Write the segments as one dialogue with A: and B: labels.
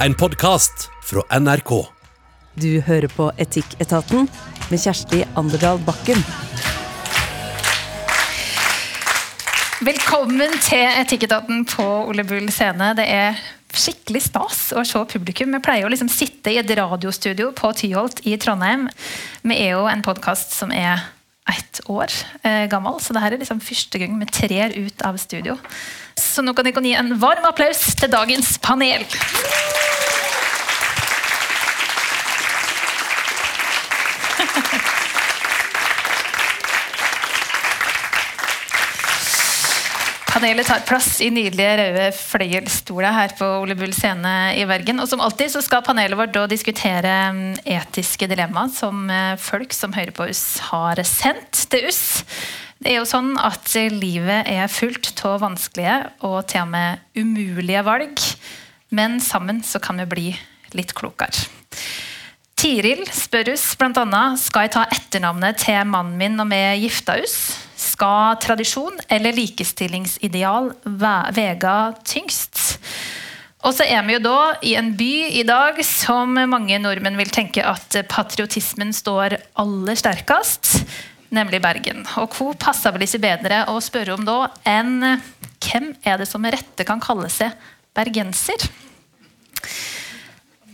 A: En podkast fra NRK.
B: Du hører på Etikketaten med Kjersti Anderdal Bakken.
C: Velkommen til Etikketaten på Ole Bull scene. Det er skikkelig stas å se publikum. Vi pleier å liksom sitte i et radiostudio på Tyholt i Trondheim. Vi er jo en podkast som er ett år eh, gammel, så dette er liksom første gang vi trer ut av studio. Så nå kan dere gi en varm applaus til dagens panel. Panelet tar plass i nydelige røde fløyelstoler her på Ole Bull scene i Bergen. Og som alltid så skal panelet vårt diskutere mm, etiske dilemmaer som eh, folk som hører på oss, har sendt til oss. Det er jo sånn at livet er fullt av vanskelige og til og med umulige valg. Men sammen så kan vi bli litt klokere. Tiril spør oss bl.a. skal jeg ta etternavnet til mannen min når vi gifter oss. Skal tradisjon eller likestillingsideal vega tyngst? Og så er vi jo da i en by i dag som mange nordmenn vil tenke at patriotismen står aller sterkest, nemlig Bergen. Og hvor passer vel ikke bedre å spørre om da enn hvem er det som med rette kan kalle seg bergenser?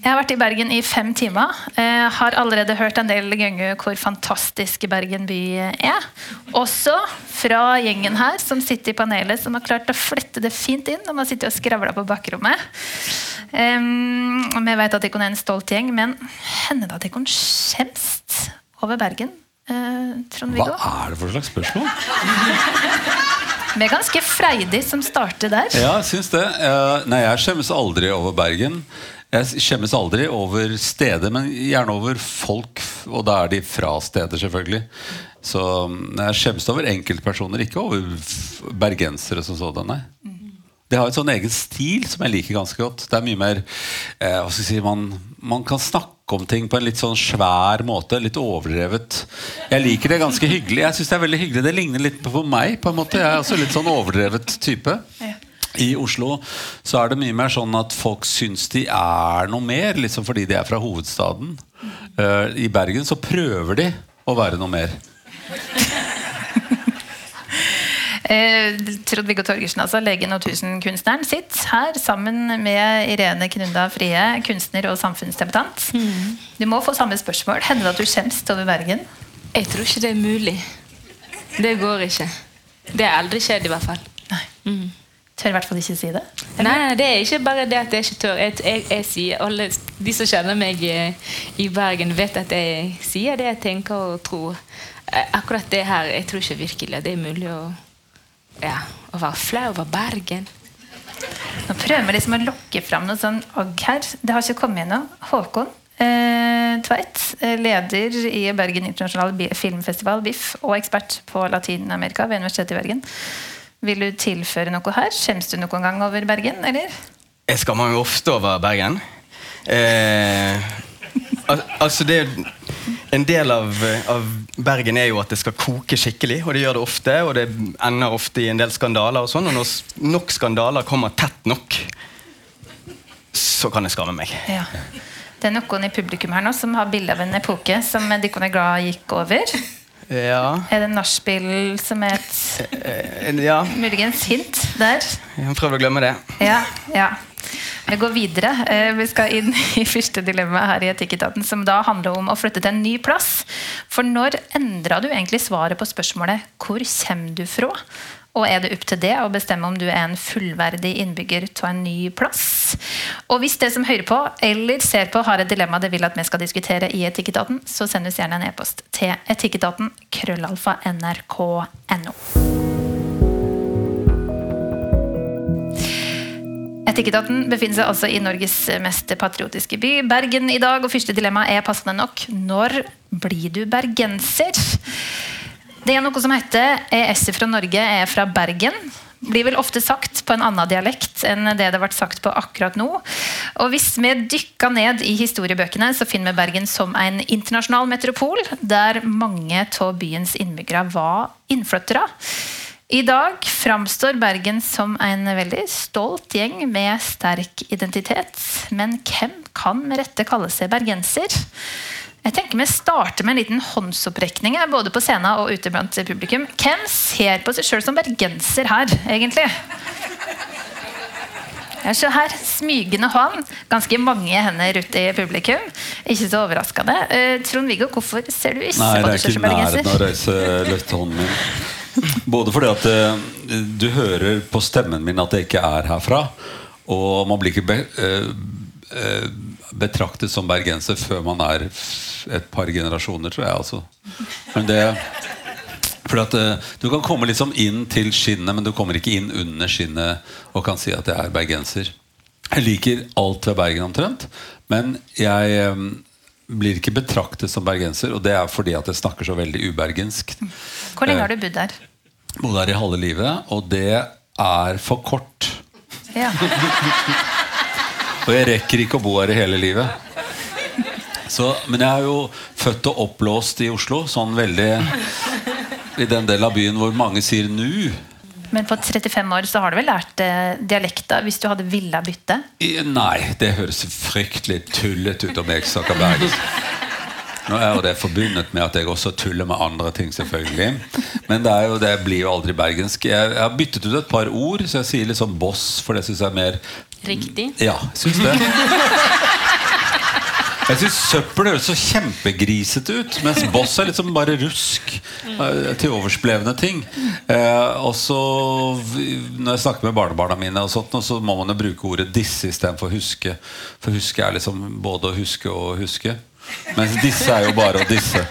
C: Jeg har vært i Bergen i fem timer. Jeg har allerede hørt en del ganger hvor fantastisk Bergen by er. Også fra gjengen her som sitter i panelet, som har klart å flette det fint inn. Når man sitter og skravler på bakrommet. Um, vi vet at Ikon er en stolt gjeng, men hender det at Ikon skjemst over Bergen? Uh,
D: Hva er det for slags spørsmål?
C: Vi er ganske freidige som starter der.
D: Ja, jeg syns det. Uh, nei, jeg skjemmes aldri over Bergen. Jeg skjemmes aldri over stedet, men gjerne over folk. Og da er de fra stedet, selvfølgelig. Så mm, jeg skjemmes over enkeltpersoner, ikke over bergensere som sådan. Nei. De har en sånn egen stil som jeg liker ganske godt. Det er mye mer eh, hva skal jeg si, man, man, kan snakke om ting på en litt sånn svær måte. Litt overdrevet. Jeg liker det ganske hyggelig. Jeg synes Det er veldig hyggelig Det ligner litt på meg. på en måte Jeg er også litt sånn overdrevet type. Ja. I Oslo så er det mye mer sånn at folk syns de er noe mer, liksom fordi de er fra hovedstaden. Uh, I Bergen så prøver de å være noe mer.
C: eh, Trond-Viggo Torgersen, altså legen og tusenkunstneren, sitter her sammen med Irene Knunda Frie, kunstner og samfunnsdebutant. Mm. Du må få samme spørsmål. Hender det at du skjemmes over Bergen?
E: Jeg tror ikke det er mulig. Det går ikke. Det har aldri skjedd, i hvert fall.
C: Nei. Mm. Tør i hvert fall ikke si det?
E: Eller? Nei, det er ikke bare det at jeg ikke tør. Jeg, jeg, jeg sier, Alle de som kjenner meg i, i, Bergen, vet at jeg sier det jeg tenker og tror. Eh, akkurat det her, jeg tror ikke virkelig at det er mulig å, ja, å være flau over Bergen.
C: Nå prøver vi liksom å lokke fram noe sånn agg her. Det har ikke kommet ennå. Håkon eh, Tveit, eh, leder i Bergen internasjonal filmfestival, BIFF, og ekspert på Latin-Amerika ved Universitetet i Bergen. Vil du tilføre noe her? Skjems du noen gang over Bergen, eller?
F: Jeg skammer meg ofte over Bergen. Eh, al altså det En del av, av, Bergen er jo at det skal koke skikkelig, og det gjør det ofte. Og det ender ofte i en del skandaler, og sånn, og når nok skandaler kommer tett nok, så kan jeg skamme meg.
C: Ja. Det er noen i publikum her nå som har bilde av en epoke som de er glad gikk over.
F: Ja.
C: Er det nachspiel som er et
F: eh, eh, ja.
C: muligens hint der?
F: Jeg har prøvd å glemme det.
C: Ja, ja. Vi går videre. Eh, vi skal inn i første dilemma her i Etikketaten, som da handler om å flytte til en ny plass. For når endra du egentlig svaret på spørsmålet 'Hvor kommer du fra?' Og er det opp til det å bestemme om du er en fullverdig innbygger av en ny plass? Og hvis det som hører på eller ser på har et dilemma det vil at vi skal diskutere i Etikketaten, så send oss gjerne en e-post til etikketaten krøllalfa nrk.no. Etikketaten befinner seg altså i Norges mest patriotiske by, Bergen, i dag. Og første dilemma er passende nok når blir du bergenser? Det er noe som heter ES fra Norge er fra Bergen. Blir vel ofte sagt på en annen dialekt enn det det ble sagt på akkurat nå. Og Hvis vi dykker ned i historiebøkene, så finner vi Bergen som en internasjonal metropol, der mange av byens innbyggere var innflyttere. I dag framstår Bergen som en veldig stolt gjeng med sterk identitet. Men hvem kan med rette kalle seg bergenser? Jeg tenker Vi starter med en liten håndsopprekning både på scenen og ute blant publikum. Hvem ser på seg sjøl som bergenser her, egentlig? Jeg ser her, Smygende hånd. Ganske mange hender ute i publikum. Ikke så overraskende. Eh, Trond-Viggo, hvorfor ser du ikke
D: Nei,
C: på
D: deg som
C: bergenser? Nei,
D: ikke
C: er
D: ikke nærheten av å reise løftehånden min. Både fordi at uh, du hører på stemmen min at jeg ikke er herfra. Og man blir ikke be, uh, eh, betraktet som bergenser før man er et par generasjoner, tror jeg. altså. Men det for at eh, Du kan komme liksom inn til skinnet, men du kommer ikke inn under skinnet og kan si at jeg er bergenser. Jeg liker alt ved Bergen omtrent, men jeg eh, blir ikke betraktet som bergenser. Og det er fordi at jeg snakker så veldig ubergensk.
C: Hvor lenge har du bodd der?
D: Bodd her i halve livet, og det er for kort.
C: Ja.
D: Og jeg rekker ikke å bo her i hele livet. Så, men jeg er jo født og oppblåst i Oslo, sånn veldig i den delen av byen hvor mange sier 'nu'.
C: Men på 35 år så har du vel lært eh, dialekta hvis du hadde villa bytte?
D: I- Nei, det høres fryktelig tullete ut om jeg snakker bergensk. Nå er jo det forbundet med at jeg også tuller med andre ting, selvfølgelig. Men det, er jo, det blir jo aldri bergensk. Jeg, jeg har byttet ut et par ord, så jeg sier litt sånn 'boss', for det syns jeg er mer
E: Riktig.
D: Ja, syns det. Jeg syns søppel høres så kjempegrisete ut, mens boss er liksom bare rusk. eh, Til oversblevne ting. Eh, og så Når jeg snakker med barnebarna mine, og sånt, så må man jo bruke ordet 'disse' istedenfor 'huske'. For 'huske' er liksom både å huske og huske. Mens 'disse' er jo bare å disse.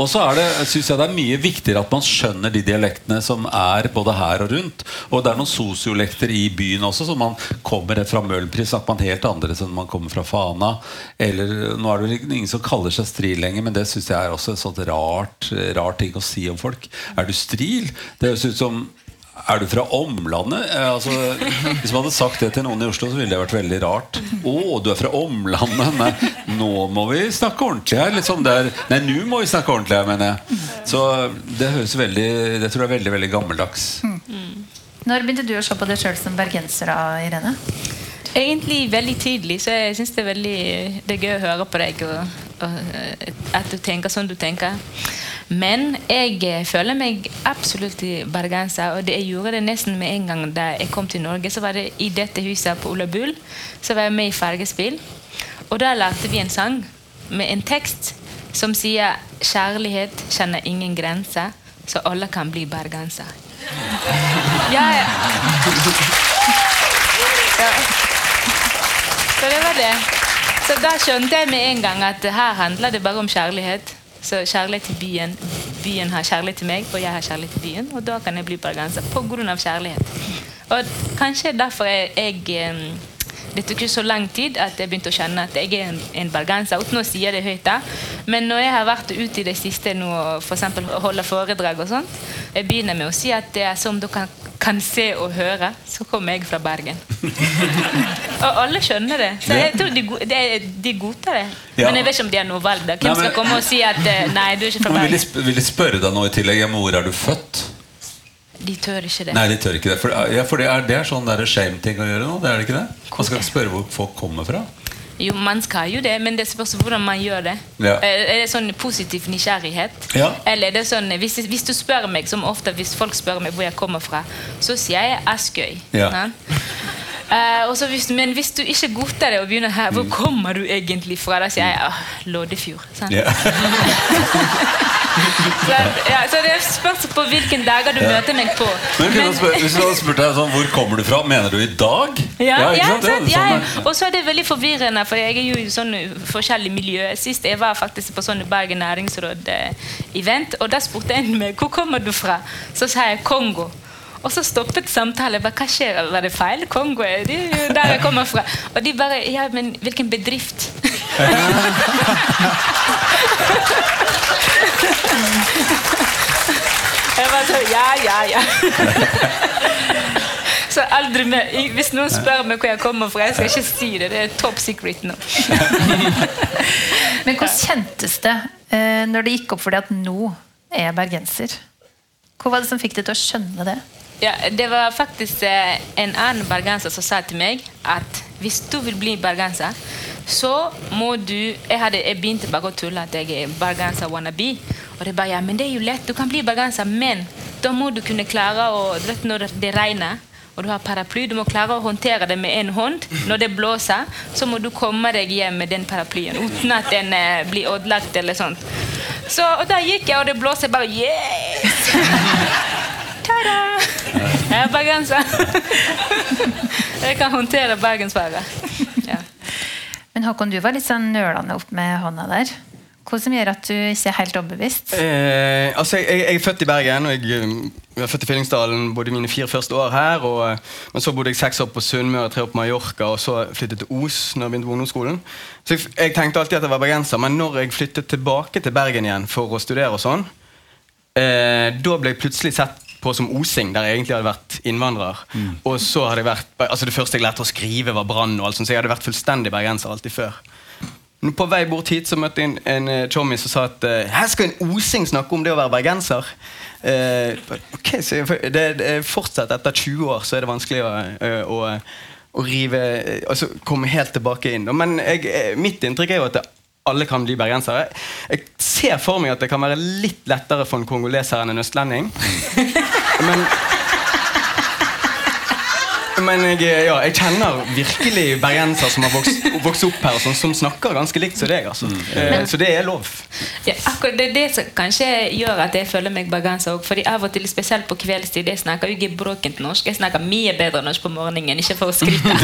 D: Og så er det, synes jeg det er mye viktigere at man skjønner de dialektene som er både her og rundt. Og det er noen sosiolekter i byen også, så man kommer fra Møhlenpris, snakker man helt annerledes enn man kommer fra Fana. Eller, nå er det vel ingen som kaller seg stril lenger, men det syns jeg er også et sånt rart, rart ting å si om folk. Er du stril? Det høres ut som er du fra omlandet? Eh, altså, hvis man hadde sagt det til noen i Oslo, så ville det vært veldig rart. Å, du er fra omlandet? Nei, nå må vi snakke ordentlig her. Liksom der. Nei, nå må vi snakke ordentlig her, mener jeg. Så det høres veldig Det tror jeg er veldig veldig gammeldags.
C: Når begynte du å se på deg sjøl som bergenser, da, Irene?
E: Egentlig veldig tidlig, så jeg syns det er veldig det er gøy å høre på deg og, og eh, at du tenker sånn du tenker. Men jeg eh, føler meg absolutt bergenser, og det, jeg gjorde det nesten med en gang da jeg kom til Norge. Så var det i dette huset på Ola Bull, så var jeg med i Fergespill. Og da lærte vi en sang med en tekst som sier 'Kjærlighet kjenner ingen grenser, så alle kan bli bergenser'. Ja, ja. Ja. Så det var det. Så da skjønte jeg med en gang at her handler det bare om kjærlighet. Så kjærlighet til byen. Byen har kjærlighet til meg, og jeg har kjærlighet til byen. Og da kan jeg bli bergenser på grunn av kjærlighet. Og kanskje derfor jeg, jeg det tok ikke så lang tid at jeg begynte å kjenne at jeg er en, en bergenser. Uten å si det høyt da. Men når jeg har vært ute i det siste nå og for holder foredrag og sånt, jeg begynner med å si at det er som du kan, se og høre, så kommer jeg fra Bergen. og alle skjønner det. Så jeg tror de, de, de godtar det.
D: Ja.
E: Men jeg vet ikke om de har noe valg. da. Hvem
D: Nei, men-
E: skal komme og si at eh, nei, du er ikke fra
D: Bergen? vil, de, vil jeg spørre deg nå i tillegg? Hvor er du født?
E: De tør ikke det.
D: Nei, de tør ikke det. For, ja, for det, er, det er sånn shame-ting å gjøre nå. Det er det ikke det? Man skal ikke spørre hvor folk kommer fra.
E: Jo, man skal jo det, men det spørs hvordan man gjør det.
D: Ja.
E: Eh, Er det sånn positiv nysgjerrighet?
D: Ja.
E: Eller er det sånn, hvis, hvis du spør meg, som ofte hvis folk spør meg hvor jeg kommer fra, så sier jeg Askøy.
D: Ja.
E: Uh, hvis, men hvis du ikke godtar det og begynner her, hvor kommer du egentlig fra? Da sier jeg uh, Loddefjord. sant?
D: Ja.
E: Så, ja, så det spørs på hvilken dager du møter meg på.
D: Men
E: Men-
D: Hvis du hadde spurt deg sånn, hvor kommer du fra, mener du i dag?
E: Ja, ja?
D: Det er sånn,
E: ja. Og så er det veldig forvirrende, for jeg er jo i sånn forskjellig miljø. Sist jeg var faktisk på sånn Bergen næringsråd-event, og da spurte en meg hvor kommer du fra. Så sa jeg Kongo. Og så stoppet samtalen. Hva skjer? Var det feil? Kongo er det er der jeg kommer fra. Og de bare Ja, men hvilken bedrift? Jeg bare sånn ja, ja, ja. Så aldri mer. Hvis noen spør meg hvor jeg kommer fra, jeg skal ikke si det. Det er top secret nå.
C: Men hvordan kjentes det eh, når det gikk opp for deg at nå er jeg bergenser? Hva var det som fikk deg til å skjønne det?
E: Ja, det var faktisk eh, en annen bergenser som sa til meg at hvis du vil bli bergenser, så må du Jeg, hadde, jeg begynte bare å tulle at jeg er bergenser wannabe. Og det bare, ja, men det er jo lett, du kan bli bergenser, men da må du kunne klare å du vet Når det regner og du har paraply, du må klare å håndtere det med én hånd. Når det blåser, så må du komme deg hjem med den paraplyen uten at den eh, blir ødelagt eller sånt. Så, og da gikk jeg, og det blåste bare Yes! Ta-da! Jeg er bergenser. Jeg kan håndtere bergensværet. Ja.
C: Men Håkon, du var litt sånn nølende opp med hånda der. Hva som gjør at du ikke er helt overbevist?
F: Eh, altså, jeg, jeg, jeg er født i Bergen, og jeg, jeg er født i Fyllingsdalen både mine fire første år her. Og, eh, men så bodde jeg seks år på Sunnmøre, tre år på Mallorca, og så flyttet til Os når jeg begynte på ungdomsskolen. Så jeg tenkte alltid at jeg var bergenser, men når jeg flyttet tilbake til Bergen igjen for å studere, og sånn, eh, da ble jeg plutselig sett på som osing, der jeg egentlig hadde vært innvandrer. Og så hadde jeg vært, altså Det første jeg lærte å skrive, var brann, og alt sånt, så jeg hadde vært fullstendig bergenser alltid før. Men På vei bort hit så møtte jeg en, en eh, chommy som sa at eh, her skal en osing snakke om det å være bergenser. Eh, ok, så det, det, Fortsatt etter 20 år så er det vanskelig å, eh, å, å rive Altså komme helt tilbake inn. Men jeg, eh, mitt inntrykk er jo at det, alle kan bli bergensere. Jeg ser for meg at det kan være litt lettere for en kongoleser enn en østlending. Men men jeg, ja, jeg kjenner virkelig bergensere som har vokst, vokst opp her, og som, som snakker ganske likt som deg. Altså. Eh, så det er lov.
E: Ja, akkurat Det er det som kanskje gjør at jeg føler meg bergenser òg. Fordi av og til, spesielt på kveldstid, jeg snakker jo ikke bråkent norsk. Jeg snakker mye bedre norsk på morgenen, ikke for å skryte.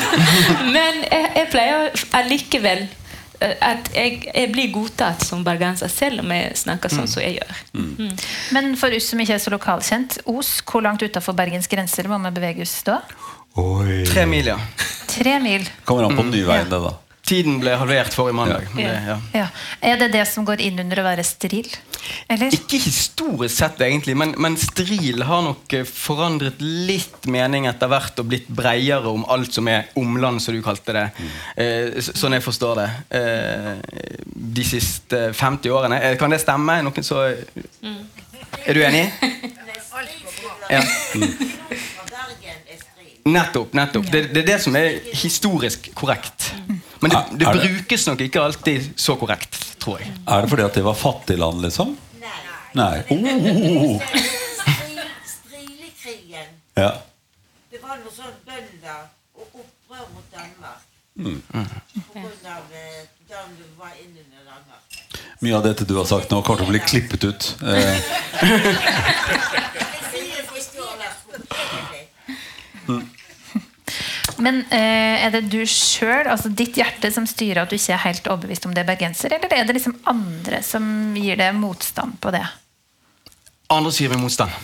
E: Men jeg, jeg pleier allikevel eh, at jeg, jeg blir godtatt som bergenser, selv om jeg snakker sånn som jeg gjør. Mm.
C: Men for oss som ikke er så lokalkjent, Os, hvor langt utafor Bergens grenser må vi bevege oss da?
F: Tre mil, ja.
C: Tre mil.
D: Kommer an på Nyveien, det, da.
F: Tiden ble halvert forrige mandag.
C: Ja.
F: Det, ja.
C: Ja. Er det det som går inn under å være steril? Eller?
F: Ikke historisk sett, egentlig, men, men stril har nok eh, forandret litt mening etter hvert og blitt breiere om alt som er omland, som du kalte det. Eh, sånn jeg forstår det. Eh, de siste 50 årene. Eh, kan det stemme? Noen så Er du enig? Ja. Nettopp. nettopp. Det, det er det som er historisk korrekt. Men det, det
D: det-
F: brukes nok ikke alltid så korrekt, tror jeg.
D: Er det fordi at det var fattigland, liksom? Nei. Oh.
G: Strilekrigen.
D: Ja.
G: Det var noe sånn bønder og opprør mot Danmark. På grunn av eh, Danmark var innunder Danmark.
D: Mye av dette du har sagt nå, kommer til å bli klippet ut. Eh,
G: Jeg sier forstår Lars Fredrik.
C: Men eh, er det du sjøl, altså ditt hjerte, som styrer at du ikke er helt overbevist om det er bergenser, eller er det liksom andre som gir deg motstand på det?
F: Andre sier meg motstand.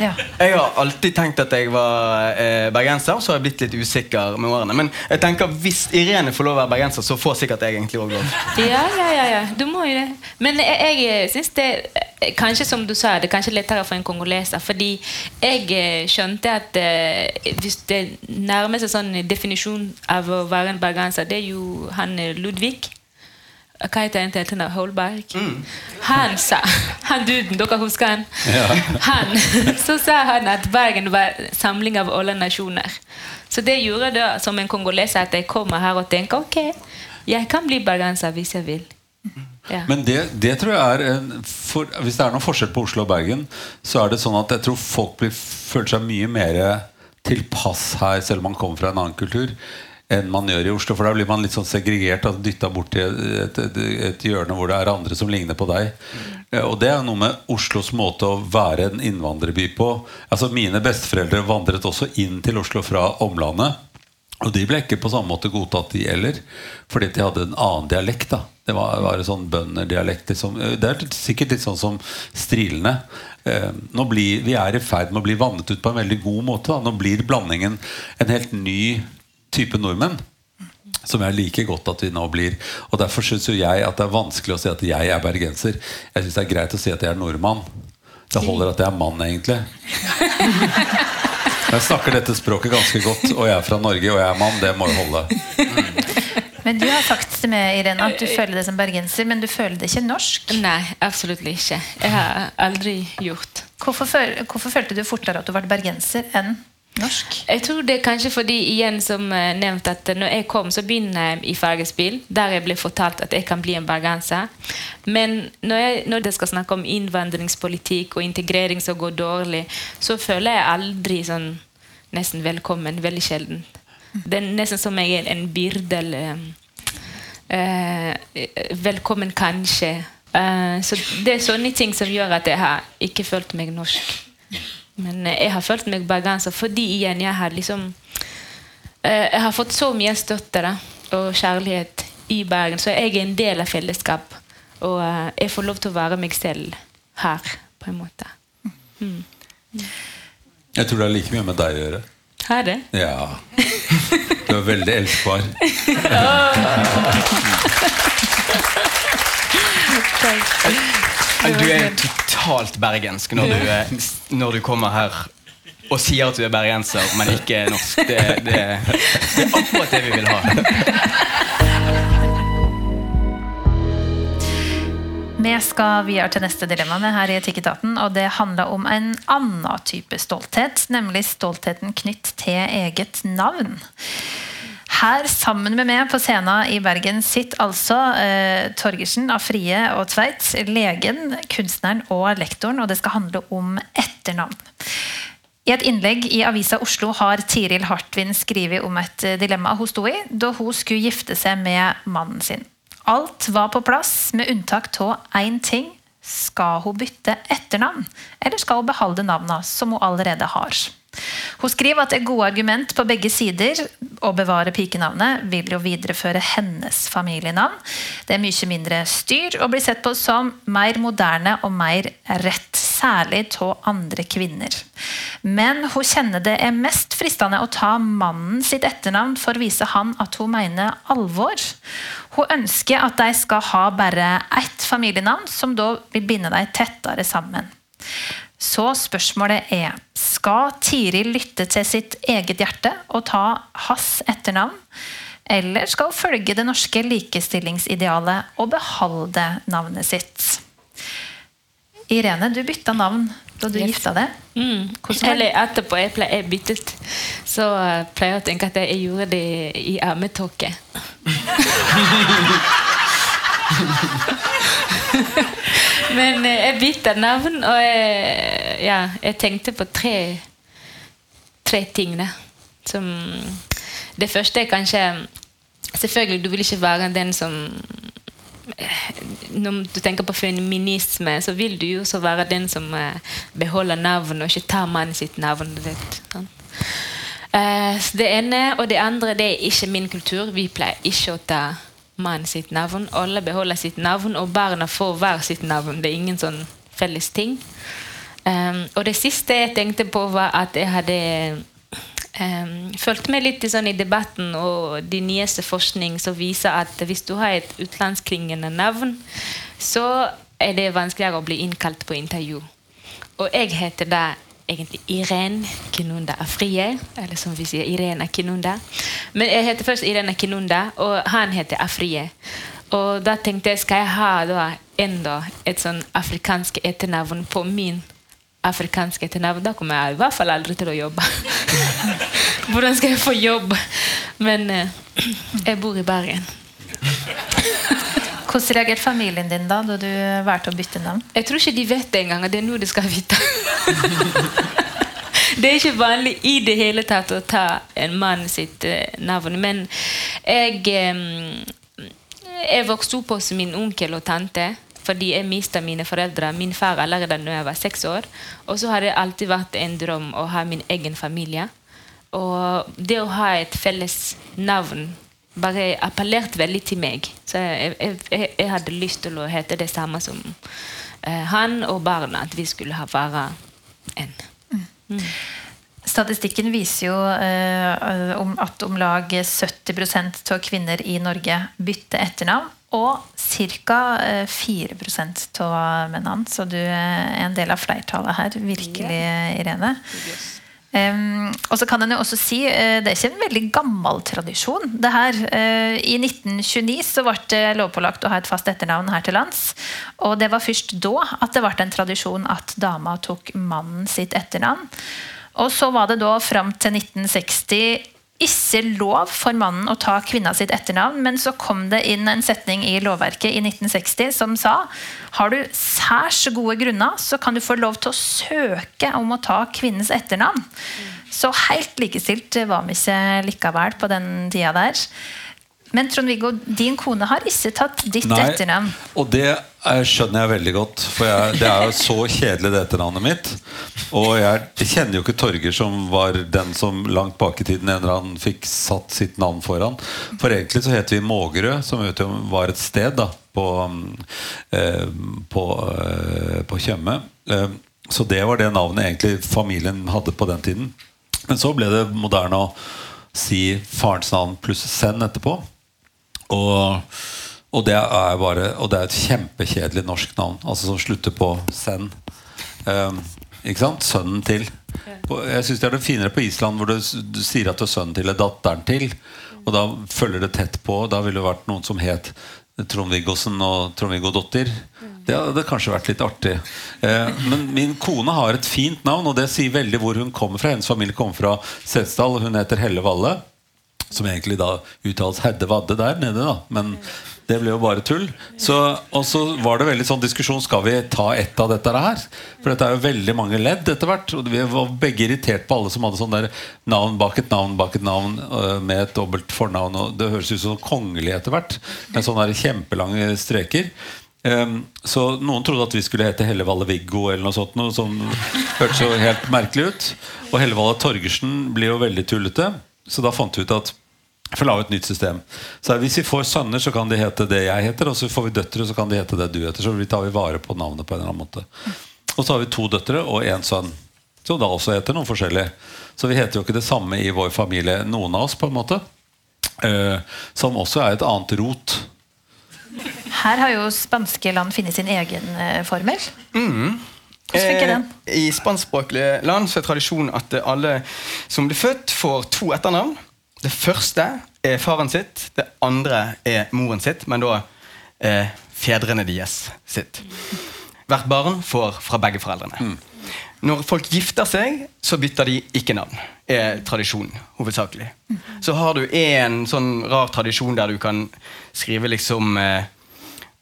C: Ja.
F: Jeg har alltid tenkt at jeg var eh, bergenser, så har jeg blitt litt usikker med årene. Men jeg tenker hvis Irene får lov å være bergenser, så får sikkert jeg egentlig også lov.
E: Ja, ja, ja, ja. Du må jo det. Men jeg, jeg syns det eh, Kanskje som du sa, det er kanskje lettere for en kongoleser. Fordi jeg eh, skjønte at eh, hvis det nærmer seg sånn definisjon av å være en bergenser, det er jo han eh, Ludvig. Hva heter en til? Holberg? Han sa Han duden, dere husker han? Han, Så sa han at Bergen var samling av alle nasjoner. Så det gjorde da som en kongoleser at jeg kommer her og tenker ok, jeg kan bli bergenser hvis jeg vil. Ja.
D: Men det, det tror jeg er en, for, Hvis det er noen forskjell på Oslo og Bergen, så er det sånn at jeg tror folk blir, føler seg mye mer tilpass her, selv om man kommer fra en annen kultur, enn man gjør i Oslo. For da blir man litt sånn segregert og dytta bort til et, et, et hjørne hvor det er andre som ligner på deg. Eh, Og det er noe med Oslos måte å være en innvandrerby på. Altså Mine besteforeldre vandret også inn til Oslo fra omlandet. Og de ble ikke på samme måte godtatt, de heller. Fordi de hadde en annen dialekt. da Det var, var en sånn bønderdialekt. Liksom. Det er sikkert litt sånn som strilene. Eh, blir, vi er i ferd med å bli vannet ut på en veldig god måte. Da. Nå blir blandingen en helt ny type nordmenn. Som jeg liker godt at vi nå blir. Og Derfor syns jeg at det er vanskelig å si at jeg er bergenser. Jeg syns det er greit å si at jeg er nordmann. Det holder at jeg er mann, egentlig. Jeg snakker dette språket ganske godt, og jeg er fra Norge, og jeg er mann. Det må jo holde.
C: Men du har sagt til meg, Irene, at du føler deg som bergenser, men du føler deg ikke norsk.
E: Nei, absolutt ikke. Jeg har aldri gjort.
C: Hvorfor, hvorfor følte du fortere at du ble bergenser enn norsk?
E: Jeg tror det er kanskje fordi, igjen som eh, nevnt, at når jeg kom, så begynner jeg i fargespill, der jeg ble fortalt at jeg kan bli en bergenser. Men når, jeg, når det skal snakke om innvandringspolitikk og integrering som går dårlig, så føler jeg aldri sånn nesten velkommen. Veldig sjelden. Det er nesten som jeg er en byrde eller uh, Velkommen, kanskje. Uh, så det er sånne ting som gjør at jeg har ikke følt meg norsk. Men eh, jeg har følt meg bergenser fordi igjen jeg har liksom eh, Jeg har fått så mye støtte da, og kjærlighet i Bergen, så jeg er en del av fellesskap. Og eh, jeg får lov til å være meg selv her, på en måte.
D: Jeg tror det har like mye med deg å gjøre.
E: Har det?
D: Ja. Du er veldig elskbar.
F: Du er totalt bergensk når du, eh, når du kommer her og sier at du er bergenser, men ikke norsk. Det, det, det er akkurat det vi vil ha.
C: Vi skal videre til neste dilemma med her i Etikketaten, og det handler om en annen type stolthet, nemlig stoltheten knytt til eget navn. Her sammen med meg på scenen i Bergen sitter altså eh, Torgersen av Frie og Tveit, legen, kunstneren og lektoren, og det skal handle om etternavn. I et innlegg i Avisa Oslo har Tiril Hartvin skrevet om et eh, dilemma hun sto i da hun skulle gifte seg med mannen sin. Alt var på plass, med unntak av én ting. Skal hun bytte etternavn, eller skal hun beholde navnet som hun allerede har? Hun skriver at et gode argument på begge sider. Å bevare pikenavnet vil jo videreføre hennes familienavn. Det er mye mindre styr og blir sett på som mer moderne og mer rett, særlig av andre kvinner. Men hun kjenner det er mest fristende å ta mannen sitt etternavn for å vise han at hun mener alvor. Hun ønsker at de skal ha bare ett familienavn, som da vil binde dem tettere sammen. Så spørsmålet er skal Tiril lytte til sitt eget hjerte og ta hans etternavn? Eller skal hun følge det norske likestillingsidealet og beholde navnet sitt? Irene, du bytta navn da du
E: Yes.
C: gifta deg.
E: Mm. Eller etterpå jeg, ple- jeg byttet, så eh, pleier jeg å tenke at jeg gjorde det i armetåke. Men eh, jeg bytta navn, og jeg, ja, jeg tenkte på tre, tre ting. Da, som Det første er kanskje Selvfølgelig, du vil ikke være den som når du tenker på feminisme, så vil du jo også være den som eh, beholder navn, og ikke tar mannen sitt navn. du Vet? Eh, så det ene og det andre det er ikke min kultur. Vi pleier ikke å ta mannen sitt navn. Alle beholder sitt navn, og barna får hver sitt navn. Det er ingen sånn felles ting. Um, og det siste jeg tenkte på, var at jeg hadde um, fulgt med litt sånn, i debatten og de nyeste forskning som viser at hvis du har et utenlandskringende navn, så er det vanskeligere å bli innkalt på intervju. Og jeg heter da egentlig Irene Kinunda Afriye. eller som vi sier Irene Kinunda. Men jeg heter først Irene Kinunda, og han heter Afriye. Og da tenkte jeg, skal jeg ha da enda et sånn afrikansk etternavn på min afrikanske etternavn, da kommer jeg i hvert fall aldri til å jobbe. Hvordan skal jeg få jobb? Men eh, jeg bor i Bergen.
C: Hvordan reagerte familien din da da du valgte å bytte navn?
E: Jeg tror ikke de vet det engang. Det er nå de skal vite. det er ikke vanlig i det hele tatt å ta en mann sitt eh, navn. Men jeg, jeg vokste opp hos min onkel og tante. Fordi jeg mista mine foreldre, min far allerede da jeg var seks år. Og så har det alltid vært en drøm å ha min egen familie. Og det å ha et felles navn bare appellert veldig til meg. Så jeg, jeg, jeg, hadde lyst til å hete det samme som eh, han og barna. At vi skulle ha være en.
C: Statistikken viser jo eh, om at om lag 70% av kvinner i Norge bytter etternavn. Og ca. 4% av mennene. Så du er en del av flertallet her. Virkelig, Irene. Um, og så kan en jo også si uh, Det er ikke en veldig gammel tradisjon. det her. Uh, I 1929 så ble det lovpålagt å ha et fast etternavn her til lands. Og det var først da at det ble en tradisjon at dama tok mannen sitt etternavn. Og så var det da fram til 1960 ikke lov for mannen å ta kvinna sitt etternavn, men så kom det inn en setning i lovverket i 1960 som sa har du særs gode grunner, så kan du få lov til å søke om å ta kvinnens etternavn. Så helt likestilt var vi ikke likevel på den tida der. Men Trond-Viggo, din kone har ikke tatt ditt
D: Nei,
C: etternavn.
D: Og det er, skjønner jeg veldig godt. For jeg, det er jo så kjedelig, det etternavnet mitt. Og jeg, kjenner jo ikke Torger, som var den som langt bak i tiden en eller annen fikk satt sitt navn foran. For egentlig så heter vi Mågerø, som var et sted da på, eh, på, eh, på Tjøme. Eh, så det var det navnet egentlig familien hadde på den tiden. Men så ble det moderne å si farens navn pluss send etterpå. Og, og, det er bare, og det er et kjempekjedelig norsk navn, altså som slutter på send. Um, ikke sant? Sønnen til. Jeg syns det er det finere på Island, hvor du, du sier at du er sønnen til eller datteren til. Og da følger det tett på. Da ville det vært noen som het Trond-Viggosen og Trond-Viggo-dotter. Det hadde kanskje vært litt artig. Eh, men min kone har et fint navn, og det sier veldig hvor hun kommer fra. Hennes familie kommer fra Setesdal, og hun heter Helle Valle. Som egentlig da uttales Hedde Vadde der nede, da. Men det ble jo bare tull. Og så var det veldig sånn diskusjon Skal vi ta ett av dette her. For dette er jo veldig mange ledd etter hvert. Og vi var begge irritert på alle som hadde sånn der navn bak et navn bak et navn øh, med et dobbelt fornavn. Og det høres ut som kongelig etter hvert. Med sånne kjempelange streker. Um, så noen trodde at vi skulle hete Hellevalle Viggo eller noe sånt. Noe som hørtes så helt merkelig ut. Og Hellevalle Torgersen blir jo veldig tullete. Så da fant vi ut at for å lage et nytt system. Så Hvis vi får sønner, så kan de hete det jeg heter. Og så får vi døtre, så kan de hete det du heter. Så vi tar vi vare på navnet på en eller annen måte. Og så har vi to døtre og én sønn. Som da også heter noe forskjellig. Så vi heter jo ikke det samme i vår familie, noen av oss, på en måte. Eh, som også er et annet rot.
C: Her har jo spanske land funnet sin egen uh, formel.
F: Mm.
C: Hvordan funker den?
F: Eh, I spanskspråklige land så er tradisjonen at alle som blir født, får to etternavn. Det første er faren sitt, det andre er moren sitt, men da eh, fedrene deres sitt. Hvert barn får fra begge foreldrene. Når folk gifter seg, så bytter de ikke navn. er tradisjonen, hovedsakelig. Så har du en sånn rar tradisjon der du kan skrive liksom eh,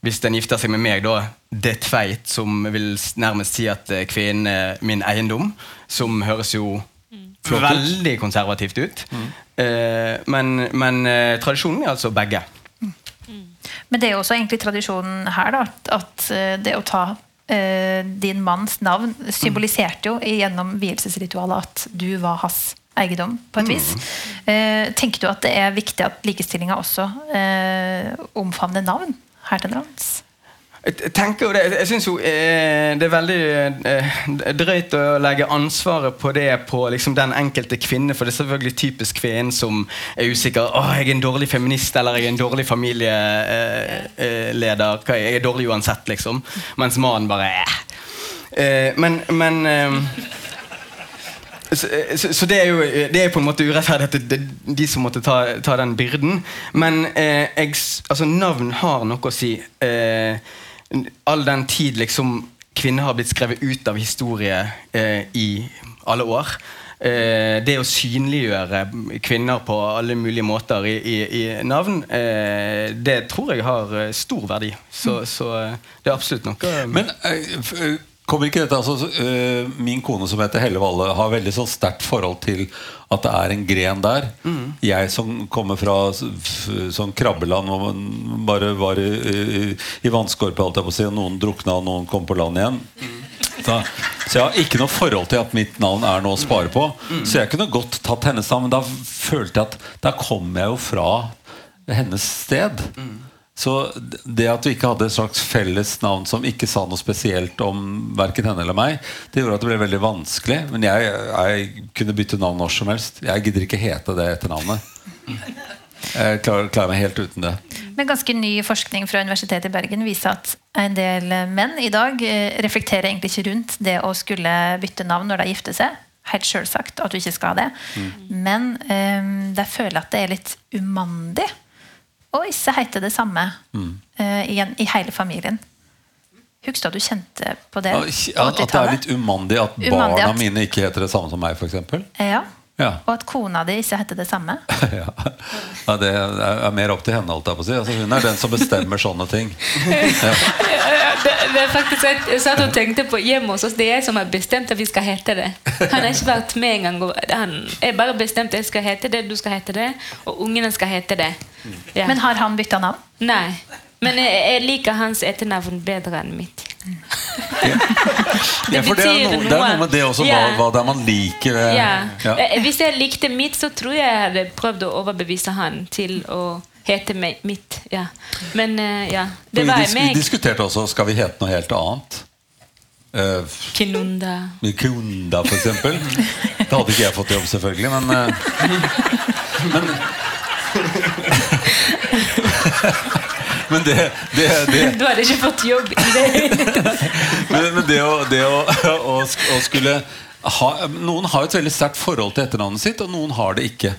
F: Hvis den gifter seg med meg, da det tveit, som vil nærmest si at eh, kvinnen er min eiendom. Som høres jo
D: mm.
F: veldig konservativt ut. Eh, men men eh, tradisjonen er altså begge.
C: Men det er jo også egentlig tradisjonen her da, at det å ta eh, din manns navn symboliserte jo gjennom vielsesritualet at du var hans eiendom, på et vis. Eh, tenker du at det er viktig at likestillinga også eh, omfavner navn her til lands?
F: Jeg tenker jo det, jeg synes jo eh, det er veldig eh, drøyt å legge ansvaret på det på liksom, den enkelte kvinne. For det er selvfølgelig typisk kvinnen som er usikker. Åh, jeg er en dårlig feminist eller jeg er en dårlig familieleder. Eh, eh. Jeg er dårlig uansett, liksom. Mens mannen bare eh. Men, men så, så, så det er jo det er på en måte urettferdig at det er de som måtte ta, ta den byrden. Men eh, jeg, altså, navn har noe å si. Eh, all den tid liksom kvinner har blitt skrevet ut av historie eh, i alle år. Eh, det å synliggjøre kvinner på alle mulige måter i, i, i navn, eh, det tror jeg har eh, stor verdi. Så, så eh, det er absolutt noe
D: Men eh, eh, kommer ikke dette altså, eh, Min kone som heter Helle Valle, har veldig sånn sterkt forhold til at det er en gren der. Jeg som kommer fra sånn krabbeland hvor man bare var i, i, i vannskorpe, holdt jeg på å si, og noen drukna og noen kom på land igjen. Så, så jeg har ikke noe forhold til at mitt navn er noe å spare på. Så jeg kunne godt tatt hennes navn, men da følte jeg at da kom jeg jo fra hennes sted. Så det at vi ikke hadde et slags felles navn som ikke sa noe spesielt om verken henne eller meg, det gjorde at det ble veldig vanskelig. Men jeg, jeg kunne bytte navn når som helst. Jeg gidder ikke hete det etternavnet. Jeg klarer, klarer meg helt uten det.
C: Men ganske ny forskning fra Universitetet i Bergen viser at en del menn i dag eh, reflekterer egentlig ikke rundt det å skulle bytte navn når de gifter seg. helt selvsagt at du ikke skal det. Men um, de føler at det er litt umandig å ikke heter det samme mm. i, igjen, i hele familien. Husker du at du kjente på det?
D: Ja, At, det er litt umandig at
C: Umandig
D: barna
C: at-
D: mine ikke heter det samme som meg, f.eks.
C: Ja.
D: Ja.
C: Og at kona di ikke heter det samme.
D: ja. ja, Det er er mer opp til henne, holdt jeg på å si. Altså, hun er den som bestemmer sånne ting. Ja.
E: Det, det er faktisk Jeg satt og tenkte på hjemme hos oss. Det er jeg som har bestemt at vi skal hete det. Han har ikke vært med engang. Han er bare bestemt at jeg skal hete det, du skal hete det, og ungene skal hete det. Ja.
C: Men har han bytta navn?
E: Nei. Men jeg, jeg liker hans etternavn bedre enn mitt.
D: Ja, for det er, noe, det er noe med det også, hva,
E: Ja.
D: hva det er man liker
E: Ja.
D: ja.
E: Eh, Hvis jeg likte mitt, så tror jeg jeg hadde prøvd å overbevise han til å hete mitt. Ja. Men eh, ja, det
D: Vi,
E: var
D: vi
E: meg.
D: diskuterte også skal vi hete noe helt annet. Uh,
E: Kinunda.
D: Kinunda, for eksempel. Det hadde ikke jeg fått jobb, selvfølgelig, men uh, Men, men det, det, det
E: Du hadde ikke fått jobb i det.
D: Men, men det, å, det å, å, å skulle ha, Noen har et veldig sterkt forhold til etternavnet sitt, og noen har det ikke.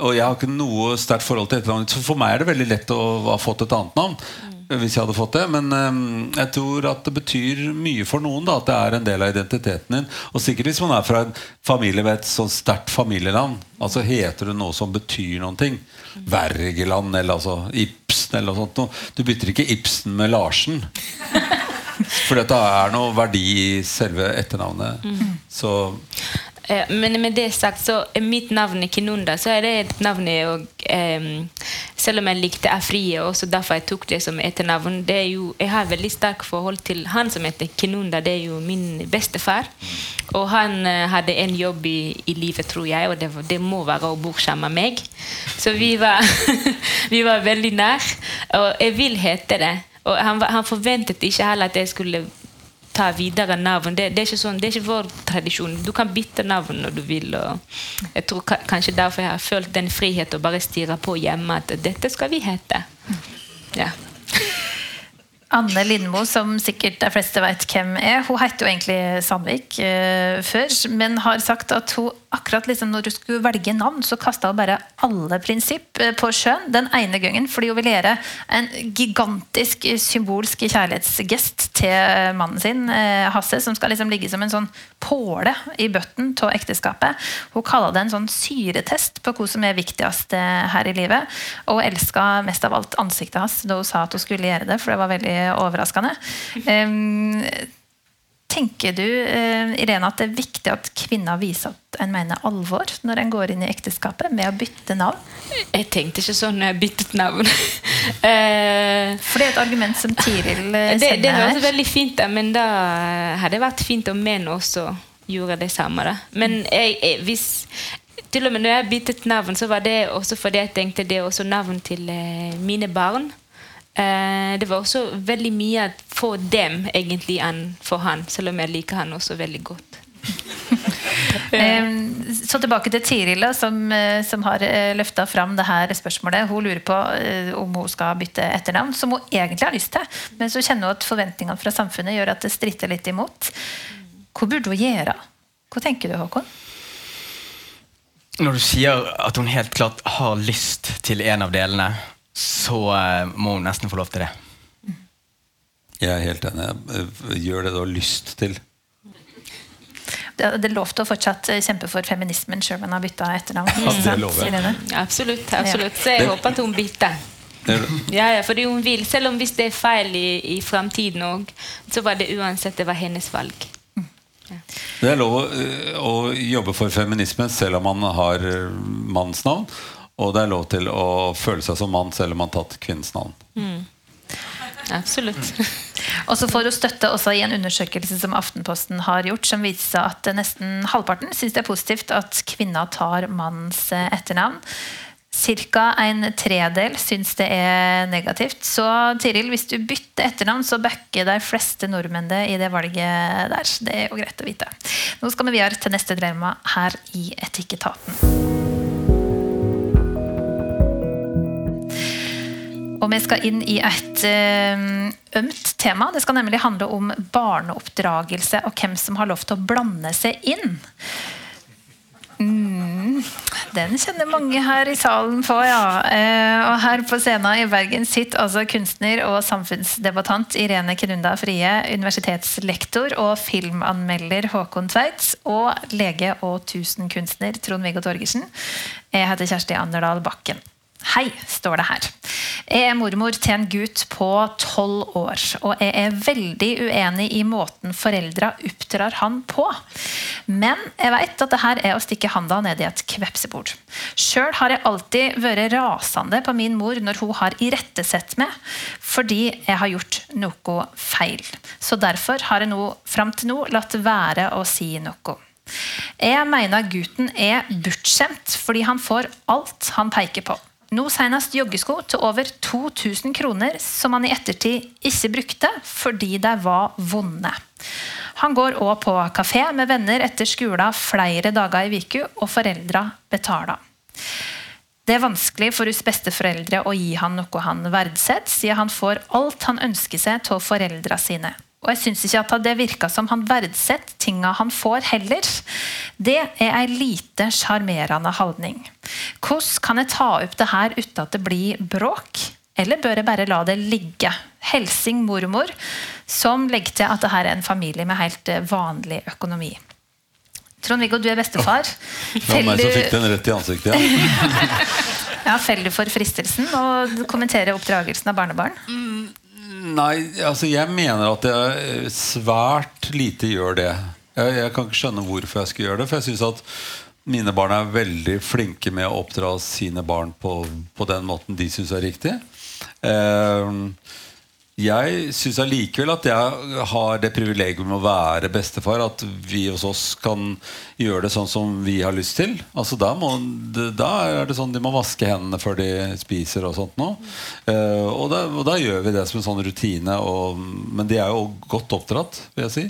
D: Og jeg har ikke noe sterkt forhold til etternavnet så for meg er det veldig lett å ha fått et annet navn. Hvis jeg hadde fått det Men um, jeg tror at det betyr mye for noen da at det er en del av identiteten din. Og sikkert hvis man er fra en familie med et sånn sterkt familienavn. Altså Heter du noe som betyr noen ting. Wergeland eller altså Ibsen eller noe sånt. Du bytter ikke Ibsen med Larsen. For dette er noe verdi i selve etternavnet. Så
E: Eh, Men med det sagt, så er mitt navn Kinunda, så er det et navn jeg Selv om jeg likte Afrie, og derfor jeg tok det som etternavn det er jo, Jeg har veldig sterkt forhold til han som heter Kinunda. Det er jo min bestefar. Og han eh, hadde en jobb i, i livet, tror jeg, og det, det må være å bo sammen med meg. Så vi var, vi var veldig nær. Og jeg vil hete det. Og han, han forventet ikke heller at jeg skulle ta videre navn. Det, det, er sånn, det er ikke vår tradisjon. Du kan bytte navn når du vil. Og jeg tror ka- kanskje derfor jeg har følt den friheten å bare stirre på hjemme at dette skal vi hete. Ja.
C: Anne Lindmo, som sikkert de fleste vet hvem er, hun heter jo egentlig Sandvik eh, før, men har sagt at hun akkurat liksom når hun skulle velge navn, så kasta hun bare alle prinsipp eh, på sjøen den ene gangen, fordi hun ville gjøre en gigantisk eh, symbolsk kjærlighetsgest til mannen sin, eh, Hasse, som skal liksom ligge som en sånn påle i bøtten av ekteskapet. Hun kaller det en sånn syretest på hva som er viktigst eh, her i livet, og hun elska mest av alt ansiktet hans da hun sa at hun skulle gjøre det, for det var veldig overraskende. Em, tenker du, eh, Irene, at det er viktig at kvinner viser at en mener alvor når en går inn i ekteskapet med å bytte navn?
E: Jeg tenkte ikke sånn når jeg byttet navn. Eh,
C: For det er et argument som Tiril sender
E: det, det
C: her.
E: Det
C: her.
E: veldig fint men da hadde det vært fint om menn også gjorde det samme. Da. Men jeg, jeg, hvis til og med når jeg byttet navn, så var det også fordi jeg tenkte det er også navn til eh, mine barn. Eh, det var også veldig mye for dem egentlig enn for han, selv om jeg liker han også veldig godt.
C: Så tilbake til Tirila, som, eh, som har løfta fram det her spørsmålet. Hun lurer på eh, om hun skal bytte etternavn, som hun egentlig har lyst til. Men så kjenner hun at forventningene fra samfunnet gjør at det stritter litt imot. Hva burde hun gjøre? Hva tenker du, Håkon?
F: Når du sier at hun helt klart har lyst til en av delene, så eh, må hun nesten få lov til det.
D: jeg er helt enig. Eh, Gjør det du har lyst til.
C: Det det er lov til å fortsatt eh, kjempe for feminismen sjøl om hun har bytta etternavn.
D: Ja.
C: Irene?
E: Absolutt. absolutt. Så jeg
D: Det-
E: håper at hun bytter.
D: Er.
E: Ja, ja, fordi hun vil. Selv om hvis det er feil i, i framtiden òg, så var det uansett det var hennes valg.
D: Det er lov å, å jobbe for feminisme selv om man har øh, mannens navn. Og det er lov til å føle seg som mann selv om man har tatt kvinnens navn.
E: Absolutt.
C: Og så får hun støtte også i en undersøkelse som Aftenposten har gjort, som viser at nesten halvparten syns det er positivt at kvinna tar mannens eh, etternavn. Cirka en tredel syns det er negativt. Så Tiril, hvis du bytter etternavn, så backer de fleste nordmenn det i det valget der. Det er jo greit å vite. Nå skal vi videre til neste dilemma her i Etikketaten. Og vi skal inn i et eh, ømt tema. Det skal nemlig handle om barneoppdragelse og hvem som har lov til å blande seg inn. Den kjenner mange her i salen på, ja. Eh, Og her på scenen i Bergen sitter altså kunstner og samfunnsdebattant Irene Knunda Frie, universitetslektor og filmanmelder Håkon Tveits og lege og tusenkunstner Trond-Viggo Torgersen. Jeg heter Kjersti Anderdal Bakken. Hei, står det her. Jeg er mormor til en gutt på tolv år, og jeg er veldig uenig i måten foreldra oppdrar han på. Men jeg vet at det her er å stikke handa ned i et kvepsebord. Sjøl har jeg alltid vært rasende på min mor når hun har irettesett meg fordi jeg har gjort noe feil. Så derfor har jeg nå fram til nå latt være å si noe. Jeg mener gutten er bortskjemt fordi han får alt han peker på. Nå senest joggesko til over 2000 kroner som han i ettertid ikke brukte fordi de var vonde. Han går òg på kafé med venner etter skolen flere dager i uka, og foreldra betaler. Det er vanskelig for hos besteforeldre å gi han noe han verdsetter, siden han får alt han ønsker seg av foreldra sine. Og jeg syns ikke at det virka som han verdsetter tinga han får, heller. Det er ei lite sjarmerende holdning. Hvordan kan jeg ta opp det her uten at det blir bråk? Eller bør jeg bare la det ligge? Helsing mormor, som legger til at det her er en familie med helt eh, vanlig økonomi. Trond-Viggo, du er bestefar.
D: Det var meg som fikk den rett i ansiktet. Ja.
C: ja, Feller du for fristelsen å kommentere oppdragelsen av barnebarn?
D: Nei, altså jeg mener at jeg svært lite gjør det. Jeg, jeg kan ikke skjønne hvorfor jeg skal gjøre det. For jeg syns at mine barn er veldig flinke med å oppdra sine barn på, på den måten de syns er riktig. Eh, jeg syns allikevel at jeg har det privilegium å være bestefar. At vi hos oss kan gjøre det sånn som vi har lyst til. Altså Da, er det sånn de må vaske hendene før de spiser og sånt nå. Uh, og, da, og da gjør vi det som en sånn rutine. Og, men de er jo godt oppdratt, vil jeg si.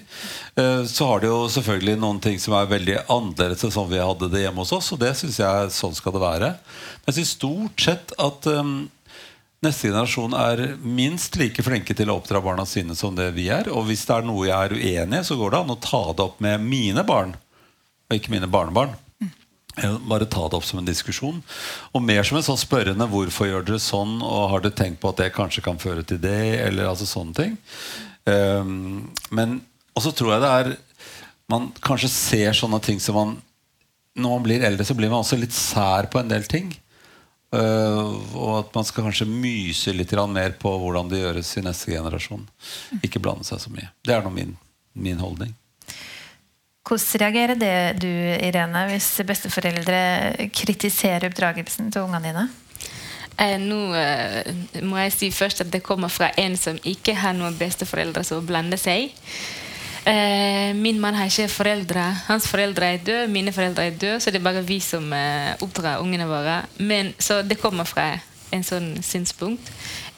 D: Uh, så har de jo selvfølgelig noen ting som er veldig annerledes enn sånn vi hadde det hjemme hos oss. Og det syns jeg sånn skal det være. Men jeg syns stort sett at eh, Neste generasjon er minst like flinke til å oppdra barna sine som det vi er. Og hvis det er noe jeg er uenig i, så går det an å ta det opp med mine barn. Og ikke mine barnebarn. Bare ta det opp som en diskusjon. Og mer som en sånn spørrende 'Hvorfor gjør dere sånn?' Og 'Har dere tenkt på at det kanskje kan føre til det?' Eller altså sånne ting. Um, men Og så tror jeg det er Man kanskje ser sånne ting som man Når man blir eldre, så blir man også litt sær på en del ting. Uh, og at man skal kanskje myse litt mer på hvordan det gjøres i neste generasjon. Ikke blande seg så mye. Det er nå min, min holdning.
C: Hvordan reagerer det du, Irene, hvis besteforeldre kritiserer oppdragelsen til ungene dine?
E: Eh, nå eh, må jeg si først at det kommer fra en som ikke har noen besteforeldre som blander seg. Eh, min mann har ikke foreldre. Hans foreldre er døde, mine foreldre er døde, så det er bare vi som eh, oppdrar ungene våre. Men, så det kommer fra en sånn synspunkt.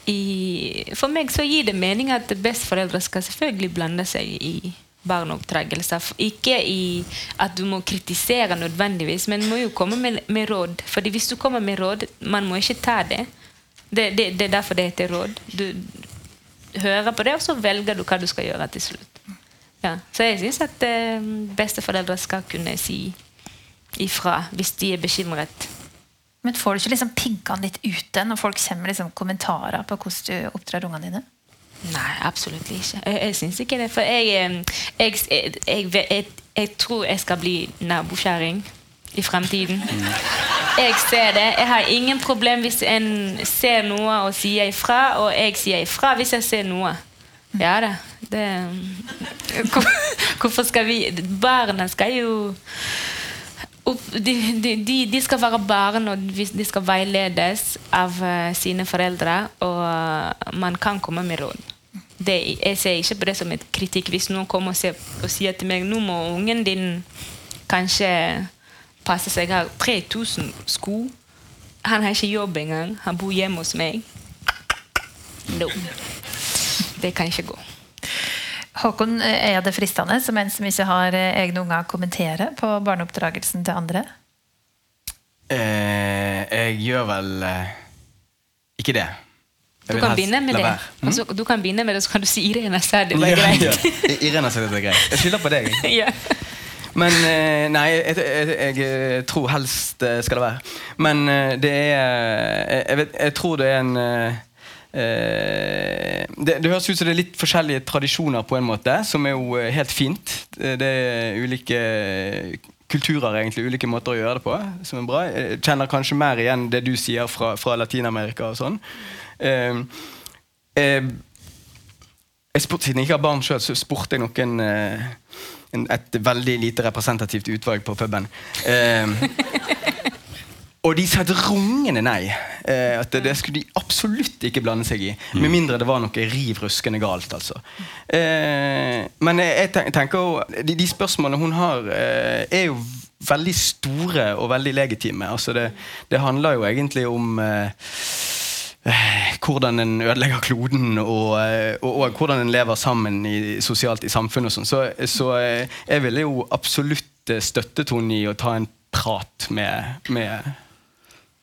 E: I, for meg så gir det mening at besteforeldre skal selvfølgelig blande seg i barneoppdragelse. Ikke i at du må kritisere nødvendigvis, men må jo komme med, med råd. Fordi hvis du kommer med råd, man må ikke ta det. Det, det, det er derfor det heter råd. Du hører på det, og så velger du hva du skal gjøre til slutt. Ja. Så jeg syns at eh, besteforeldre skal kunne si ifra hvis de er bekymret.
C: Men får du ikke liksom piggene litt ute når folk kommer med liksom kommentarer på hvordan du oppdrar ungene dine?
E: Nei, absolutt ikke. Jeg, jeg syns ikke det. For jeg, eh, jeg, jeg, jeg tror jeg skal bli nabokjerring i fremtiden. Jeg ser det. Jeg har ingen problem hvis en ser noe og sier ifra, og jeg sier ifra hvis jeg ser noe. Ja da. Det, hvorfor skal vi Barna skal jo de, de, de, skal være barn, og de de skal veiledes av eh, sine foreldre. Og eh, man kan komme med råd. Det, jeg ser ikke på det som et kritikk. Hvis noen kommer og, ser, og sier til meg nå må ungen din kanskje passe seg har 3000 sko. Han har ikke jobb engang. Han bor hjemme hos meg. No. Det kan ikke gå.
C: Håkon, er det fristende som en som ikke har eh, egne unger, å kommentere på barneoppdragelsen til andre?
F: Eh, jeg gjør vel eh, ikke det.
E: Du kan
F: helst
E: begynne med det.
F: være.
E: Og så, du kan begynne med det, så kan du si Irene sa det var
F: Ja,
E: greit.
F: ja. I- Irene sa det var greit. Jeg skylder på deg.
E: ja.
F: Men eh, Nei, jeg, jeg, jeg, jeg tror helst skal det være. Men eh, det er jeg, jeg, vet, jeg tror det er en eh, eh, det, det høres ut som det er litt forskjellige tradisjoner, på en måte som er jo eh, helt fint. Det det er ulike kulturer, egentlig, ulike måter å gjøre det på, som er bra. Jeg kjenner kanskje mer igjen det du sier fra, fra Latin-Amerika og sånn. Eh, eh, siden jeg ikke har barn sjøl, så spurte jeg noen eh, et veldig lite representativt utvalg på puben. Og de sa et rungende nei. Eh, at det, det skulle de absolutt ikke blande seg i. Med mindre det var noe riv ruskende galt. altså. Eh, men jeg, tenker de, de spørsmålene hun har, eh, er jo veldig store og veldig legitime. Altså det, det handler jo egentlig om eh, eh, hvordan en ødelegger kloden, og, eh, og, og hvordan en lever sammen i, sosialt i samfunnet. sånn. Så, så jeg ville jo absolutt støttet henne i å ta en prat med, med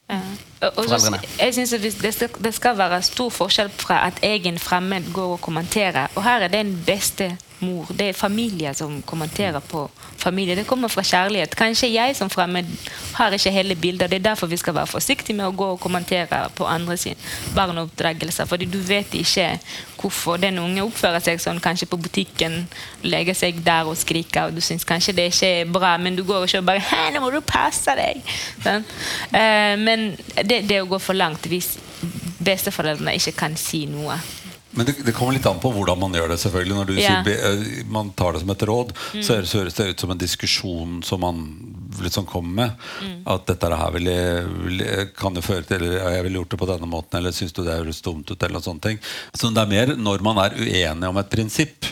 E: Ja. Så- jeg synes det, skal, det skal være stor forskjell fra at egen fremmed går og kommenterer. Og her er det en bestemor. Det er familier som kommenterer på familie. Det kommer fra kjærlighet. Kanskje jeg som fremmed har ikke hele bildet. Det er derfor vi skal være forsiktige med å gå og kommentere på andre sin barneoppdragelse. Fordi du vet ikke hvorfor den unge oppfører seg sånn, kanskje på butikken, legger seg der og skriker, og du syns kanskje det ikke er bra, men du går ikke og bare Hæ, nå må du passe deg! Sånn. Eh, men det, det å gå for langt hvis besteforeldrene ikke kan si noe.
D: Men det, det kommer litt an på hvordan man gjør det. selvfølgelig Når du
E: Ja.
D: sier, eh, man tar det som et råd, så høres- det ut som en diskusjon som man liksom kommer med. At dette her vil jeg, vil jeg, kan det føre til Eller «Ja, jeg ville gjort det på denne måten, eller syns du det høres dumt ut? Eller sånne ting. Så det er mer når man er uenig om et prinsipp,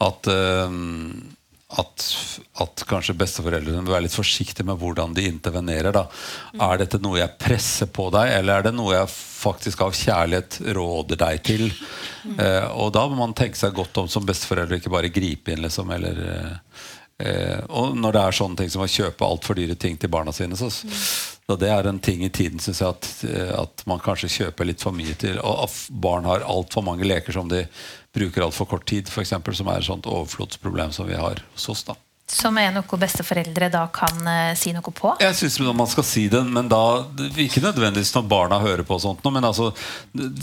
D: at eh, at, at kanskje besteforeldrene bør være litt forsiktige med hvordan de intervenerer. Da. Er dette noe jeg presser på deg, eller er det noe jeg faktisk av kjærlighet råder deg til? Eh, og da må man tenke seg godt om som besteforeldre, ikke bare gripe inn. Liksom, eller, eh, eh, og når det er sånne ting som å kjøpe altfor dyre ting til barna sine, så, så det er en ting i tiden synes jeg at, eh, at man kanskje kjøper litt for mye til. Og barn har altfor mange leker som de bruker altfor kort tid, for eksempel, som er et sånt overflodsproblem som vi har hos oss. da.
C: Som er noe besteforeldre da kan eh, si noe på.
D: Jeg syns man skal si det, men da ikke nødvendigvis når barna hører på. og sånt Men altså,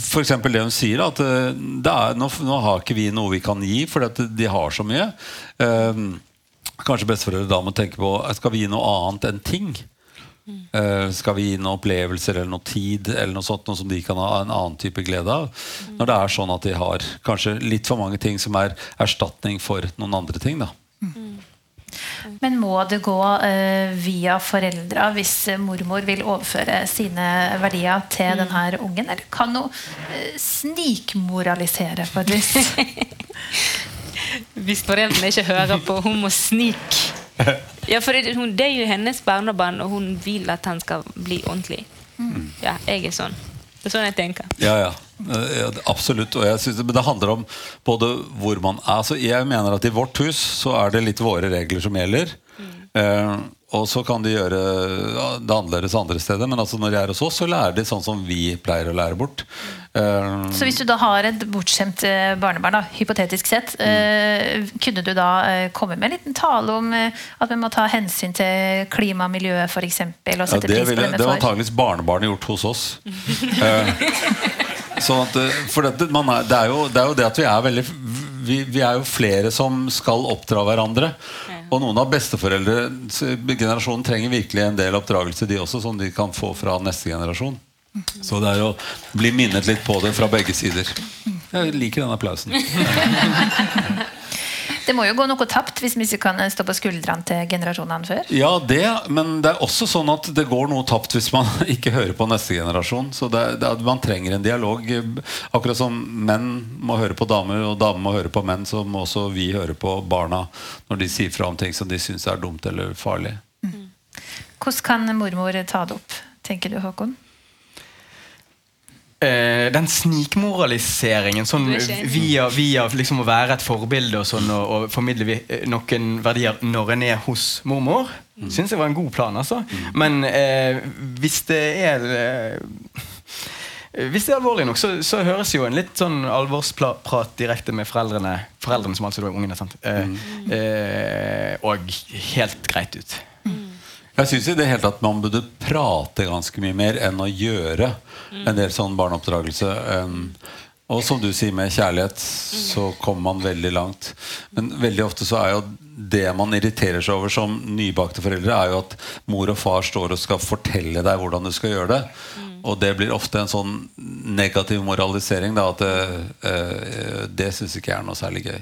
D: for eksempel det hun sier, at eh, det er, nå, nå har ikke vi noe vi kan gi, fordi at de har så mye. Eh, kanskje besteforeldre da må tenke på Skal vi gi noe annet enn ting? Eh, skal vi gi noen opplevelser eller noe tid eller noe sånt noe som de kan ha en annen type glede av? Når det er sånn at de har kanskje litt for mange ting som er erstatning for noen andre ting. da
C: Men må det gå uh, via foreldra hvis eh, mormor vil overføre sine verdier til denne ungen? Eller kan hun uh, snikmoralisere på et vis?
E: Hvis foreldrene ikke hører på, hun må snike. Ja, for det, hun, det er jo hennes barnebarn, og hun vil at han skal bli ordentlig. Ja, jeg er sånn. Det er sånn jeg tenker.
D: Ja, ja. Ja, absolutt. Og jeg synes, det- men det handler om både hvor man er. Altså, jeg mener at i vårt hus så er det litt våre regler som gjelder. Eh, og så kan de gjøre det annerledes andre steder. Men altså når de er hos oss, så lærer de sånn som vi pleier å lære bort. Eh,
C: Så hvis du da har et bortskjemt eh, barnebarn, da, hypotetisk sett, eh, kunne du da komme med en liten tale om at vi må ta hensyn til klima og miljø, f.eks., og
D: ja, det, ville,
C: det
D: var antakeligvis barnebarnet gjort hos oss. Eh, sånn at, for dette, man er, det, er jo, det er jo det at vi er veldig vi, vi er jo flere som skal oppdra hverandre. Og noen av besteforeldregenerasjonen trenger virkelig en del oppdragelse, de også, som de kan få fra neste generasjon. Så det er å bli minnet litt på det fra begge sider. Jeg liker den applausen.
C: Det må jo gå noe tapt hvis vi ikke kan stå på skuldrene til generasjonene før.
D: Ja, det, men det er også sånn at det går noe tapt hvis man ikke hører på neste generasjon. Så det, det, Man trenger en dialog. Akkurat som menn må høre på damer, og damer må høre på menn, så må også vi høre på barna når de sier fra om ting som de syns er dumt eller farlig.
C: Hvordan kan mormor ta det opp, tenker du, Håkon?
F: Eh, den snikmoraliseringen sånn, via, via liksom å være et forbilde og, sånn, og, og formidle vi, eh, noen verdier når en er hos mormor, mm. syns jeg var en god plan. Altså. Men uh, hvis det er uh, hvis det er alvorlig nok, så, så høres jo en litt sånn alvorsprat direkte med foreldrene, foreldrene som altså er ungene, sant? Eh, eh, og helt greit ut.
D: Jeg syns i det hele tatt man burde prate ganske mye mer enn å gjøre en del sånn barneoppdragelse. Og som du sier, med kjærlighet så kommer man veldig langt. Men veldig ofte så er jo det man irriterer seg over som nybakte foreldre, er jo at mor og far står og skal fortelle deg hvordan du skal gjøre det. Og det blir ofte en sånn negativ moralisering. Da, at det, eh, det syns ikke jeg er noe særlig gøy.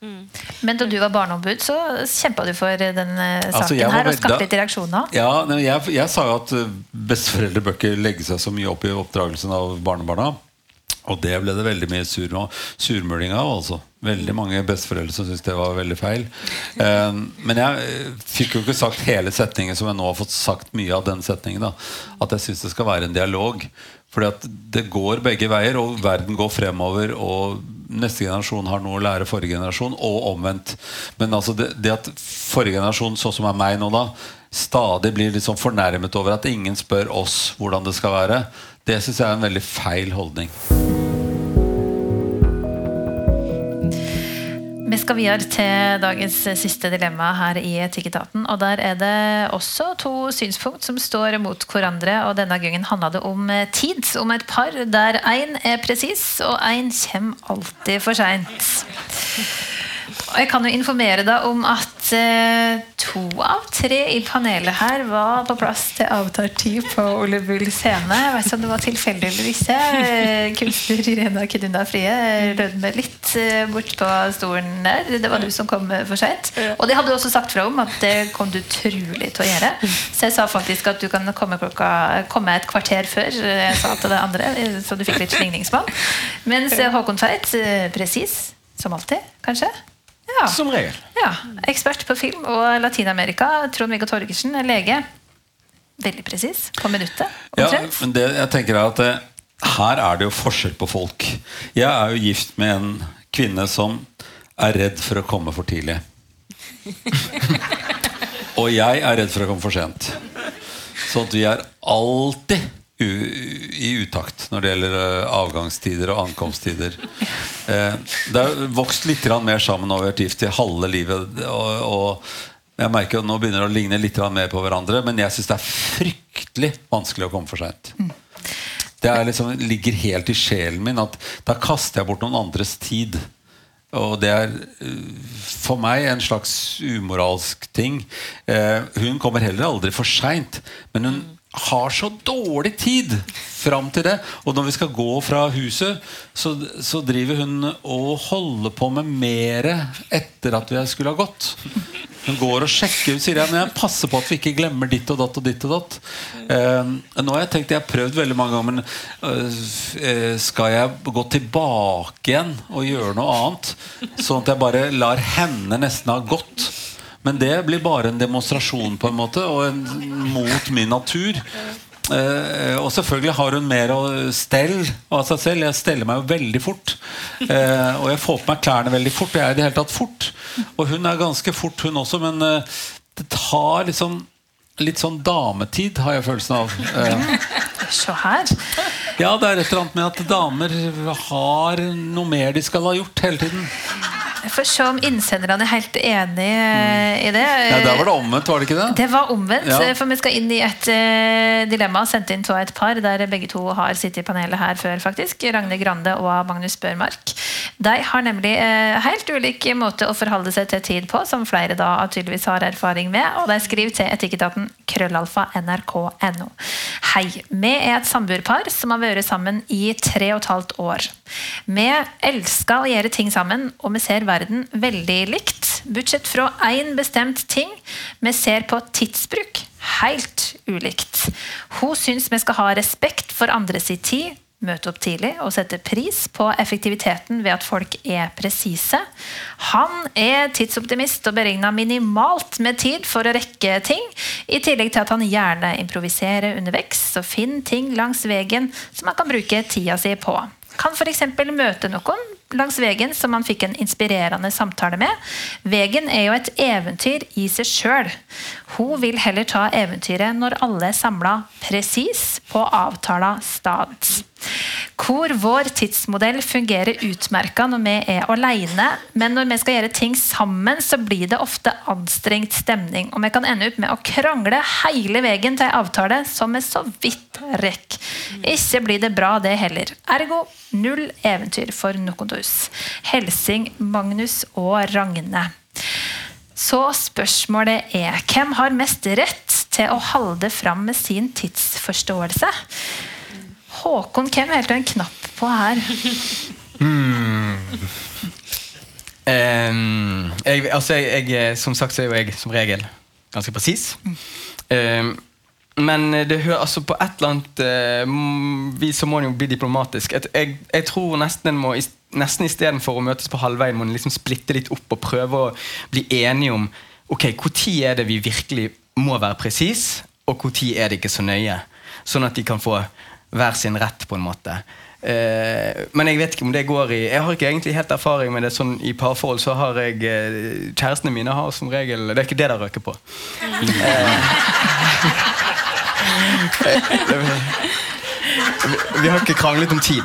C: Men da du var barneombud, så kjempa du for den eh, saken
D: Altså,
C: her og skapte litt reaksjoner.
D: Ja, jeg, jeg sa jo at eh, besteforeldre bør ikke legge seg så mye opp i oppdragelsen av barnebarna. Og det ble det veldig mye sur, surmuling av. altså Veldig mange besteforeldre som syntes det var veldig feil. Eh, men jeg fikk jo ikke sagt hele setningen som jeg nå har fått sagt mye av den setningen. da At jeg syns det skal være en dialog. Fordi at det går begge veier, og verden går fremover. Og neste generasjon har noe å lære forrige generasjon, og omvendt. Men altså det, det at forrige generasjon, sånn som er meg nå, da stadig blir sånn fornærmet over at ingen spør oss hvordan det skal være, det syns jeg er en veldig feil holdning.
C: Vi skal videre til dagens siste dilemma her i Etikketaten. Og der er det også to synspunkt som står mot hverandre. Og denne gangen handla det om tid. Om et par der én er presis, og én kommer alltid for seint. Jeg kan jo informere deg om at eh, to av tre i panelet her var på plass til avtar tid på Ole Bull scene. Jeg vet ikke om det var tilfeldig eller ikke. Eh, Kunstner Irena Kidunda Frie rødmer litt eh, bort på stolen der. Det var du som kom eh, for seint. Og det hadde du også sagt fra om at det kom du trolig til å gjøre. Så jeg sa faktisk at du kan komme, klokka, komme et kvarter før eh, jeg sa til det andre, eh, så du fikk litt slingringsmonn. Mens eh, Håkon Tveit, eh, presis som alltid, kanskje? Ja.
F: Som regel.
C: Ja, Ekspert på film og Latin-Amerika. Trond-Viggo Torgersen er lege. Veldig presis. På minuttet.
D: Ja, men det jeg tenker er at eh, Her er det jo forskjell på folk. Jeg er jo gift med en kvinne som er redd for å komme for tidlig. Og jeg er redd for å komme for sent. Så at vi er alltid i utakt når det gjelder eh, avgangstider og ankomsttider. Eh, det har vokst litt mer sammen over gift i halve livet. Og, jeg merker at Nå begynner det å ligne litt mer på hverandre, men jeg syns det er fryktelig vanskelig å komme for seint. Det er liksom, ligger helt i sjelen min at da kaster jeg bort noen andres tid. Og det er øh, for meg en slags umoralsk ting. Eh, hun kommer heller aldri for seint, men hun har så dårlig tid fram til det. Og når vi skal gå fra huset, så, så driver hun og holder på med mer etter at vi skulle ha gått. Hun går og sjekker ut, sier jeg, men jeg passer på at vi ikke glemmer ditt og datt og ditt og datt. Eh, nå har jeg tenkt, jeg har prøvd veldig mange ganger, men eh, skal jeg gå tilbake igjen og gjøre noe annet? Sånn at jeg bare lar henne nesten ha gått. Men det blir bare en demonstrasjon på en måte, og en, mot min natur. Uh, og selvfølgelig har hun mer å stelle av seg selv. Jeg steller meg jo veldig fort. Uh, og jeg får på meg klærne veldig fort. Og jeg er i det hele tatt fort. Og hun er ganske fort, hun også, men uh, det tar liksom litt sånn dametid, har jeg følelsen av.
C: Se her.
D: ja, det er et eller annet med at damer har noe mer de skal ha gjort hele tiden.
C: Får se om innsenderne er helt enig mm. i det.
D: Ja, Der var det omvendt, var det ikke det?
C: Det var omvendt,
D: Ja.
C: for vi skal inn i et uh, dilemma sendt inn av et par, der begge to har sittet i panelet her før, faktisk. Ragne Grande og Magnus Børmark. De har nemlig uh, helt ulik måte å forholde seg til tid på, som flere da tydeligvis har erfaring med, og de skriver til etikketaten krøllalfa nrk.no. Hei, vi er et samboerpar som har vært sammen i tre og et halvt år. Vi elsker å gjøre ting sammen, og vi ser verden veldig likt. Bortsett fra én bestemt ting. Vi ser på tidsbruk helt ulikt. Hun syns vi skal ha respekt for andres tid, møte opp tidlig og sette pris på effektiviteten ved at folk er presise. Han er tidsoptimist og beregner minimalt med tid for å rekke ting, i tillegg til at han gjerne improviserer underveis og finner ting langs veien som han kan bruke tida si på. Kan f.eks. møte noen langs veien som han fikk en inspirerende samtale med. Veien er jo et eventyr i seg sjøl. Hun vil heller ta eventyret når alle er samla presis på avtala stad. Hvor vår tidsmodell fungerer utmerka når vi er aleine, men når vi skal gjøre ting sammen, så blir det ofte anstrengt stemning, og vi kan ende opp med å krangle hele veien til en avtale som vi så vidt rekker. Ikke blir det bra, det heller. Ergo null eventyr for Nokondus. Helsing Magnus og Ragne. Så spørsmålet er hvem har mest rett til å holde fram med sin tidsforståelse? Håkon, hvem helte en knapp på her?
F: Ehm, jeg, altså jeg, jeg, som sagt så er jo jeg som regel ganske presis. Um, men det hører altså på et eller annet uh, vis så må en jo bli diplomatisk. Et, jeg, jeg tror nesten en må Nesten istedenfor å møtes på halvveien må en liksom splitte litt opp og prøve å bli enige om Ok, når er det vi virkelig må være presis, og når er det ikke så nøye. Sånn at de kan få hver sin rett, på en måte. Eh, men jeg vet ikke om det går i Jeg har ikke egentlig helt erfaring med det. Sånn I parforhold så har jeg eh, Kjærestene mine har som regel Det er ikke det de røker på. Vi, vi har ikke kranglet om tid.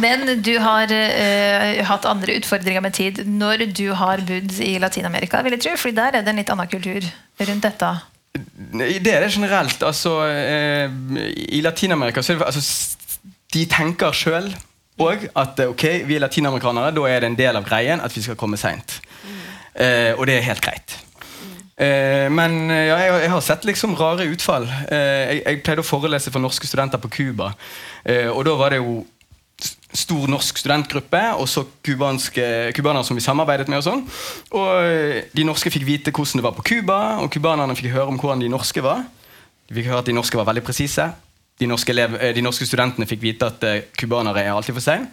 C: Men du har uh, hatt andre utfordringer med tid når du har bodd i Latin-Amerika, vil jeg tro, for der er det en litt annen kultur rundt dette.
F: Det er det generelt. Altså, eh, I Latin-Amerika så er det altså, De tenker sjøl òg at eh, ok, vi er latinamerikanere, da er det en del av greien at vi skal komme seint. Eh, og det er helt greit. Eh, men eh, ja, jeg, jeg har sett liksom rare utfall. Eh, jeg, jeg pleide å forelese for norske studenter på Cuba. Og da var det jo stor norsk studentgruppe og så cubanere som vi samarbeidet med. Og sånn Og eh, De norske fikk vite hvordan det var på Cuba, og cubanerne fikk høre om hvordan de norske var. De fikk høre at de norske var veldig presise. De eh, de norske studentene fikk vite at eh, cubanere er alltid for sein.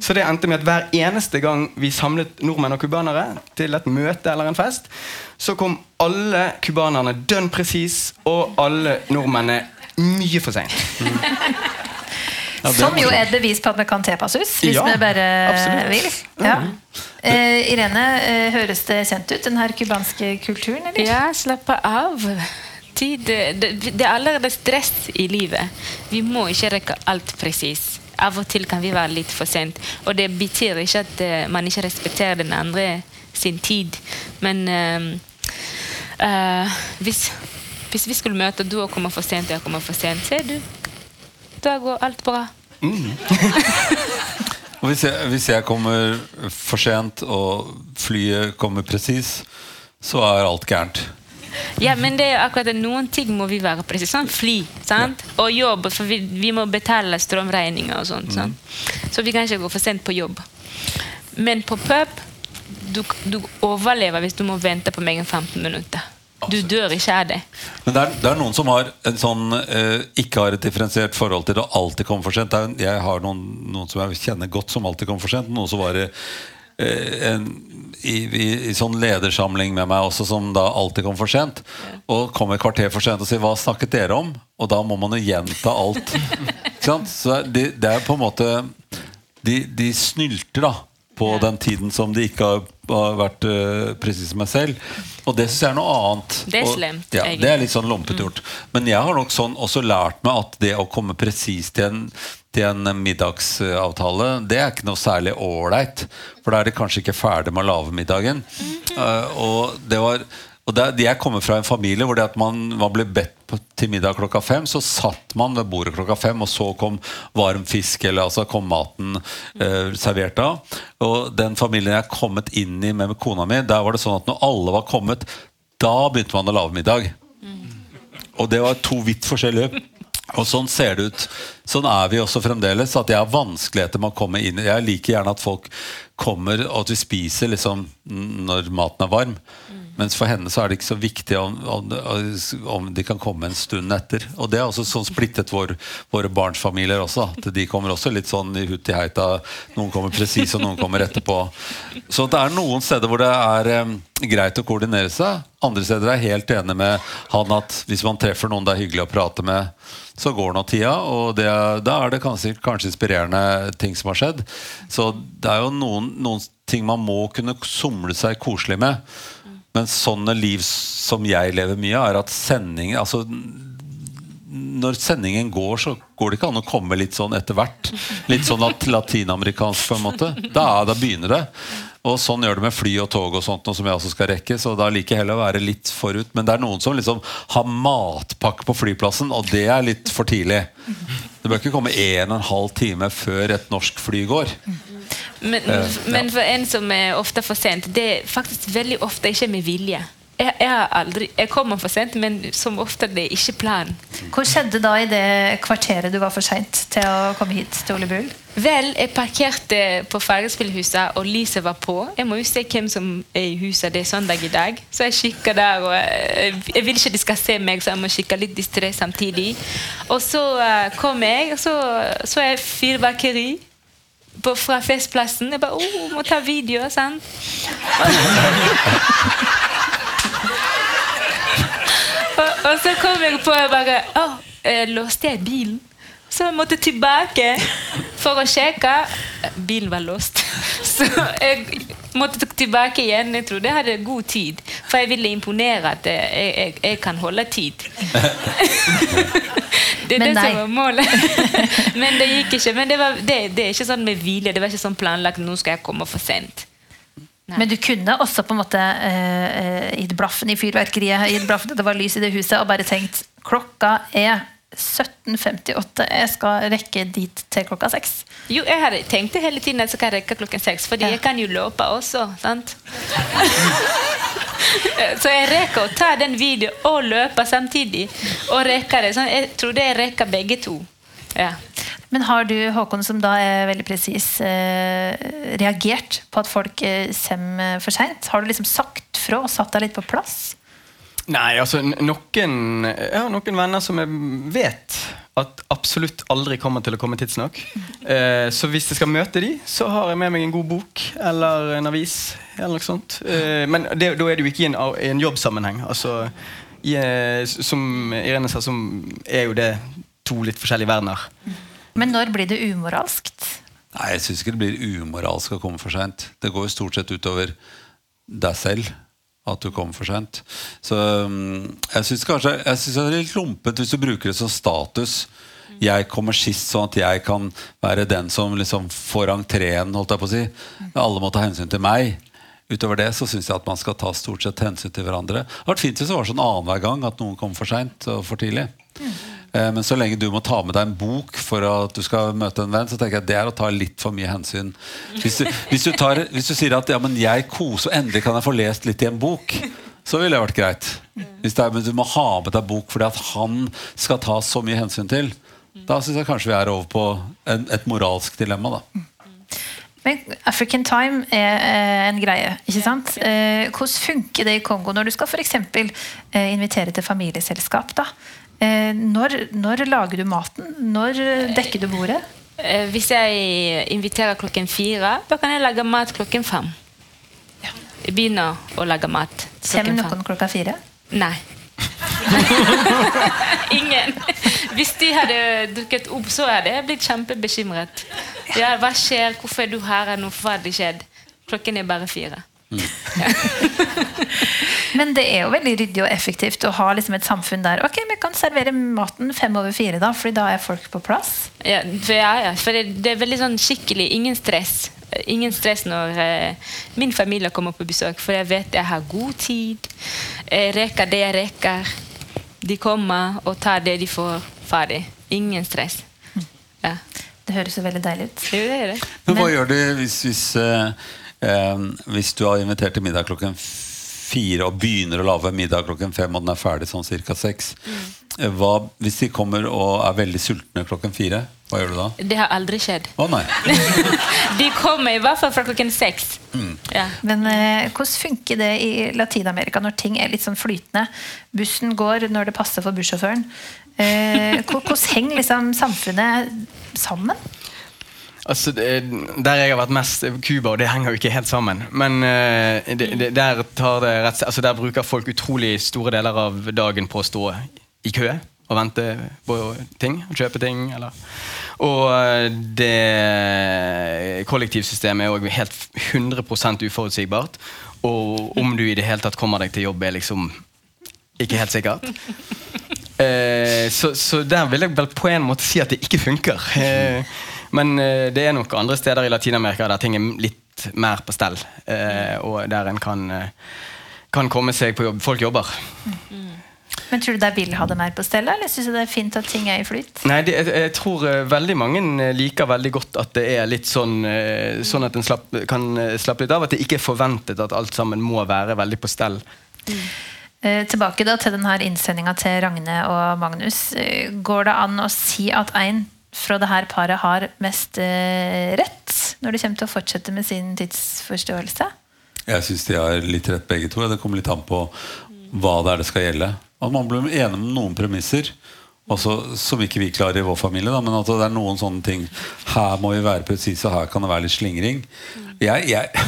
F: Så det endte med at hver eneste gang vi samlet nordmenn og cubanere til et møte eller en fest, så kom alle cubanerne dønn presis, og alle nordmennene mye for seint.
C: Som jo er et bevis på at vi kan tilpasse oss, hvis
F: Ja,
C: vi bare
F: absolutt.
C: vil. Ja. Eh, Irene, eh, høres det kjent ut, den her cubanske kulturen? eller?
E: Ja, slappe av. Tid, det, det er allerede stress i livet. Vi må ikke rekke alt presis. Av og til kan vi være litt for sent. Og det betyr ikke at eh, man ikke respekterer den andre sin tid. Men eh, eh, hvis, hvis vi skulle møte du og kommer for sent, og jeg kommer for sent, ser du, da går alt bra.
D: Og hvis jeg, hvis jeg kommer for sent, og flyet kommer presis, så er alt gærent.
E: Ja, men det er jo akkurat det. Noen ting må vi være presise. Sånn fly sant? og jobb, for vi, vi må betale strømregninger og sånt. Mm. Så vi kan ikke gå for sent på jobb. Men på pub du, du overlever hvis du må vente på meg i 15 minutter. Du dør ikke av det.
D: Men det er, det er noen som har en sånn eh, ikke har et differensiert forhold til det å alltid komme for sent. Jeg har noen, noen som jeg kjenner godt, som alltid kommer for sent. Noen som var eh, en, i, i, i sånn ledersamling med meg også, som da alltid kom for sent. Og kom et kvarter for sent og sier 'hva snakket dere om?' Og da må man jo gjenta alt. Så det, det er på en måte De, de snylter da på
E: Ja.
D: den tiden som de ikke har, har vært uh, presis med selv. Og det syns jeg er noe annet.
E: Det er
D: Og- Ja,
E: egentlig.
D: det er litt sånn lompete gjort. Men jeg har nok sånn også lært meg at det å komme presis til en, til en middagsavtale, det er ikke noe særlig ålreit. For da er de kanskje ikke ferdig med å lage middagen. Eh, og det var og det, er- Jeg kommer fra en familie hvor det at man, man ble bedt på, til middag klokka fem. Så satt man ved bordet klokka fem, og så kom varm fisk, eller altså kom maten eh, servert da. Og den familien jeg kommet inn i med kona mi, der var det sånn at når alle var kommet, da begynte man å lage middag. Og det var to vidt forskjellige. Og sånn ser det ut. Sånn er vi også fremdeles. At jeg har vanskeligheter med å komme inn. Jeg liker gjerne at folk kommer, og at vi spiser liksom når maten er varm. Mens for henne så er det ikke så viktig om, om, om de kan komme en stund etter. Og det er også sånn splittet vår, våre barnsfamilier også. At de kommer også litt sånn i hutt i heita. Noen kommer presis, og noen kommer etterpå. Så det er noen steder hvor det er um, greit å koordinere seg. Andre steder er jeg helt enig med han at hvis man treffer noen det er hyggelig å prate med, så går nå tida, og det, da er det kanskje, kanskje inspirerende ting som har skjedd. Så det er jo noen, noen ting man må kunne somle seg koselig med. Men sånne liv som jeg lever mye av, er at sendingen altså, Når sendingen går, så går det ikke an å komme litt sånn etter hvert. Litt sånn lat latinamerikansk, på en måte. Da, da begynner det. Og sånn gjør det med fly og tog og sånt, noe som jeg også skal rekke. Så da liker jeg heller å være litt forut. Men det er noen som liksom har matpakke på flyplassen, og det er litt for tidlig. Det bør ikke komme en og en halv time før et norsk fly går.
E: Men,
D: Eh,
E: men for en som er ofte for sent, det er faktisk veldig ofte ikke med vilje. Jeg, jeg, har aldri, jeg kommer for sent, men som ofte det er ikke planen.
C: Hva skjedde da i det kvarteret du var for seint til å komme hit til Ole Bull?
E: Vel, jeg parkerte på Fargespillhuset, og lyset var på. Jeg må jo se hvem som er i huset. Det er søndag i dag. Så jeg kikker der, og jeg, jeg vil ikke de skal se meg, så jeg må kikke litt distré samtidig. Og så eh, kom jeg, og så så jeg fyrverkeri på, fra Festplassen. Jeg bare oh, må ta video. sant? og, og så kom jeg på jeg bare Å, eh, låste jeg bilen? Så jeg måtte tilbake for å sjekke. Bilen var låst. Så jeg måtte tilbake igjen. Jeg trodde jeg hadde god tid. For jeg ville imponere at jeg, jeg, jeg kan holde tid. Det er
C: Men
E: det
C: nei.
E: som var målet. Men det gikk ikke. Men det, var, det, det er ikke sånn med hvile. Det var ikke sånn planlagt nå skal jeg komme for sent. Nei.
C: Men du kunne også på en måte uh, gitt blaffen i fyrverkeriet, gitt blaffen at det var lys i det huset, og bare tenkt klokka er 17.58, jeg skal rekke dit til klokka seks.
E: Jo, jeg har tenkt det hele tiden at jeg skal rekke klokken seks, fordi
C: Ja.
E: jeg kan jo løpe også. sant? Så jeg rekker å ta den videoen og løpe samtidig. Og rekker det. Så jeg trodde jeg rekker begge to. Ja.
C: Men har du, Håkon, som da er veldig presis, eh, reagert på at folk eh, kommer for seint? Har du liksom sagt fra og satt deg litt på plass?
F: Nei, altså noen Jeg har noen venner som jeg vet at absolutt aldri kommer til å komme tidsnok. Eh, så hvis jeg skal møte de, så har jeg med meg en god bok eller en avis. eller noe sånt. Eh, men det, da er det jo ikke i en, i en jobbsammenheng. Altså, i, eh, som Irene sa, så er jo det to litt forskjellige verdener.
C: Men når blir det umoralskt?
D: Nei, Jeg syns ikke det blir umoralsk å komme for seint. Det går jo stort sett utover deg selv at du kom for sent. Så um, jeg syns kanskje Jeg synes det er litt lumpent hvis du bruker det som status. Jeg kommer sist, sånn at jeg kan være den som liksom får entreen. holdt jeg på å si Alle må ta hensyn til meg. Utover det så syns jeg at man skal ta stort sett hensyn til hverandre. Det hadde vært fint hvis det var sånn annenhver gang at noen kom for seint og for tidlig. Eh, Men så lenge du må ta med deg en bok for at du skal møte en venn, så tenker jeg at det er å ta litt for mye hensyn. Hvis du, hvis du, tar, hvis du sier at ja, men jeg koser, og endelig kan jeg få lest litt i en bok, så ville det vært greit. Hvis det er, men du må ha med deg bok fordi at han skal ta så mye hensyn til, da syns jeg kanskje vi er over på en, et moralsk dilemma. da.
C: Men African time er eh, en greie, ikke sant? Eh, hvordan funker det i Kongo når du skal for eksempel eh, invitere til familieselskap? da? Eh, når, når lager du maten? Når eh, dekker du bordet?
E: Eh, Hvis jeg inviterer klokken fire, da kan jeg lage mat klokken fem. Jeg begynner å lage mat
C: Kommer noen klokka fire?
E: Nei. Ingen. Hvis de hadde dukket opp, så hadde jeg blitt kjempebekymret. Ja, hva skjer? Hvorfor er du her? Hva forferdelig skjedd? Klokken er bare fire.
C: Men det er jo veldig ryddig og effektivt å ha liksom et samfunn der Ok, vi kan servere maten fem over fire, da, Fordi da er folk på plass.
E: Ja, for, ja, ja, for det, det er veldig sånn skikkelig ingen stress. Ingen stress når eh, min familie kommer på besøk, for jeg vet jeg har god tid. Jeg reker det jeg reker. De kommer og tar det de får ferdig. Ingen stress. Ja.
C: Det høres jo veldig deilig ut.
E: Det er det.
D: Men hva
C: Men-
D: gjør du hvis, hvis, eh, hvis du har invitert til middag klokken fire og begynner å lage middag klokken fem, og den er ferdig sånn cirka seks? hva, hvis de kommer og er veldig sultne klokken fire, hva gjør du da?
E: Det har aldri skjedd.
D: Å nei.
E: De kommer i hvert fall fra klokken seks. Ja.
C: Men eh, hvordan funker det i Latin-Amerika når ting er litt sånn flytende? Bussen går når det passer for bussjåføren. Eh, hvordan henger liksom samfunnet sammen?
F: Altså, Der jeg har vært mest Cuba, og det henger jo ikke helt sammen. Men eh, det, det, der, rett, altså, der bruker folk utrolig store deler av dagen på å stå i kø og vente på ting. og Kjøpe ting. Eller. Og eh, det kollektivsystemet er òg helt 100% uforutsigbart. Og om du i det hele tatt kommer deg til jobb, er liksom ikke helt sikkert. Eh, så, så der vil jeg vel på en måte si at det ikke funker. Eh, men eh, det er nok andre steder i Latin-Amerika der ting er litt mer på stell. Eh, og der en kan, eh, kan komme seg på jobb. Folk jobber.
C: Men Tror du de vil ha det mer på stell, eller syns du det er fint at ting er i flyt?
F: Nei, det, jeg, jeg tror eh, veldig mange eh, liker veldig godt at det er litt sånn Sånn at en slapp, kan slappe litt av. At det ikke er forventet at alt sammen må være veldig på stell.
C: Eh, tilbake da til denne innsendinga til Ragne og Magnus. Går det an å si at en fra det her paret har mest eh, rett når det kommer til å fortsette med sin tidsforståelse?
D: Jeg syns de har litt rett begge to. Det kommer litt an på hva det er det skal gjelde. At man blir enig om noen premisser også, som ikke vi klarer i vår familie. Da, men at det er noen sånne ting Her må vi være presise, og her kan det være litt slingring. Jeg, jeg,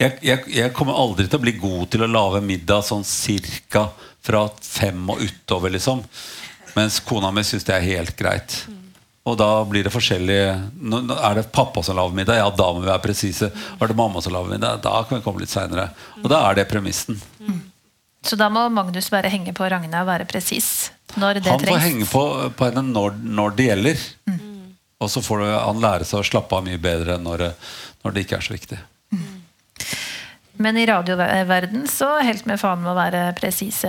D: jeg, jeg, kommer aldri til å bli god til å lage middag sånn cirka fra fem og utover, liksom. Mens kona mi syns det er helt greit. Og da blir det forskjellig nå, nå Er det pappa som lager middag? Ja, da må vi være presise. Er det mamma som lager middag? Da kan vi komme litt seinere. Og da er det premissen.
C: Så da må Magnus bare henge på Ragna og være presis når det
D: Han får
C: trengs.
D: henge på, på henne når, når det gjelder. Og så får du, han lære seg å slappe av mye bedre når, når det ikke er så viktig.
C: Men i radioverden så helt med faen med å være presise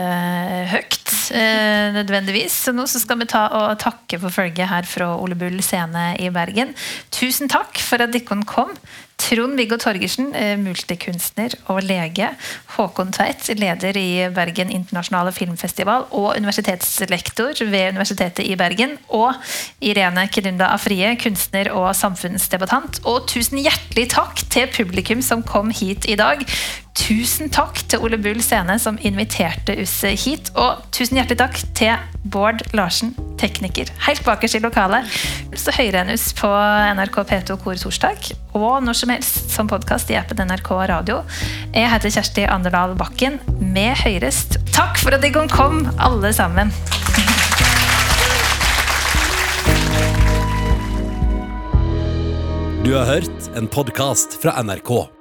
C: høyt. Eh, nødvendigvis. Så nå så skal vi ta og takke for følget her fra Ole Bull scene i Bergen. Tusen takk for at dere kom. Trond-Viggo Torgersen, eh, multikunstner og lege. Håkon Tveit, leder i Bergen internasjonale filmfestival og universitetslektor ved Universitetet i Bergen. Og Irene Kedunda Afrie, kunstner og samfunnsdebattant. Og tusen hjertelig takk til publikum som kom hit i dag. Tusen takk til Ole Bull Scene som inviterte oss hit. Og tusen hjertelig takk til Bård Larsen, tekniker. Helt bakerst i lokalet. Så hører en oss på NRK P2 Kor torsdag, og når som helst som podkast i appen NRK Radio. Jeg heter Kjersti Anderdal Bakken. Vi høres. Takk for at dere kom, alle sammen.
A: Du har hørt en podkast fra NRK.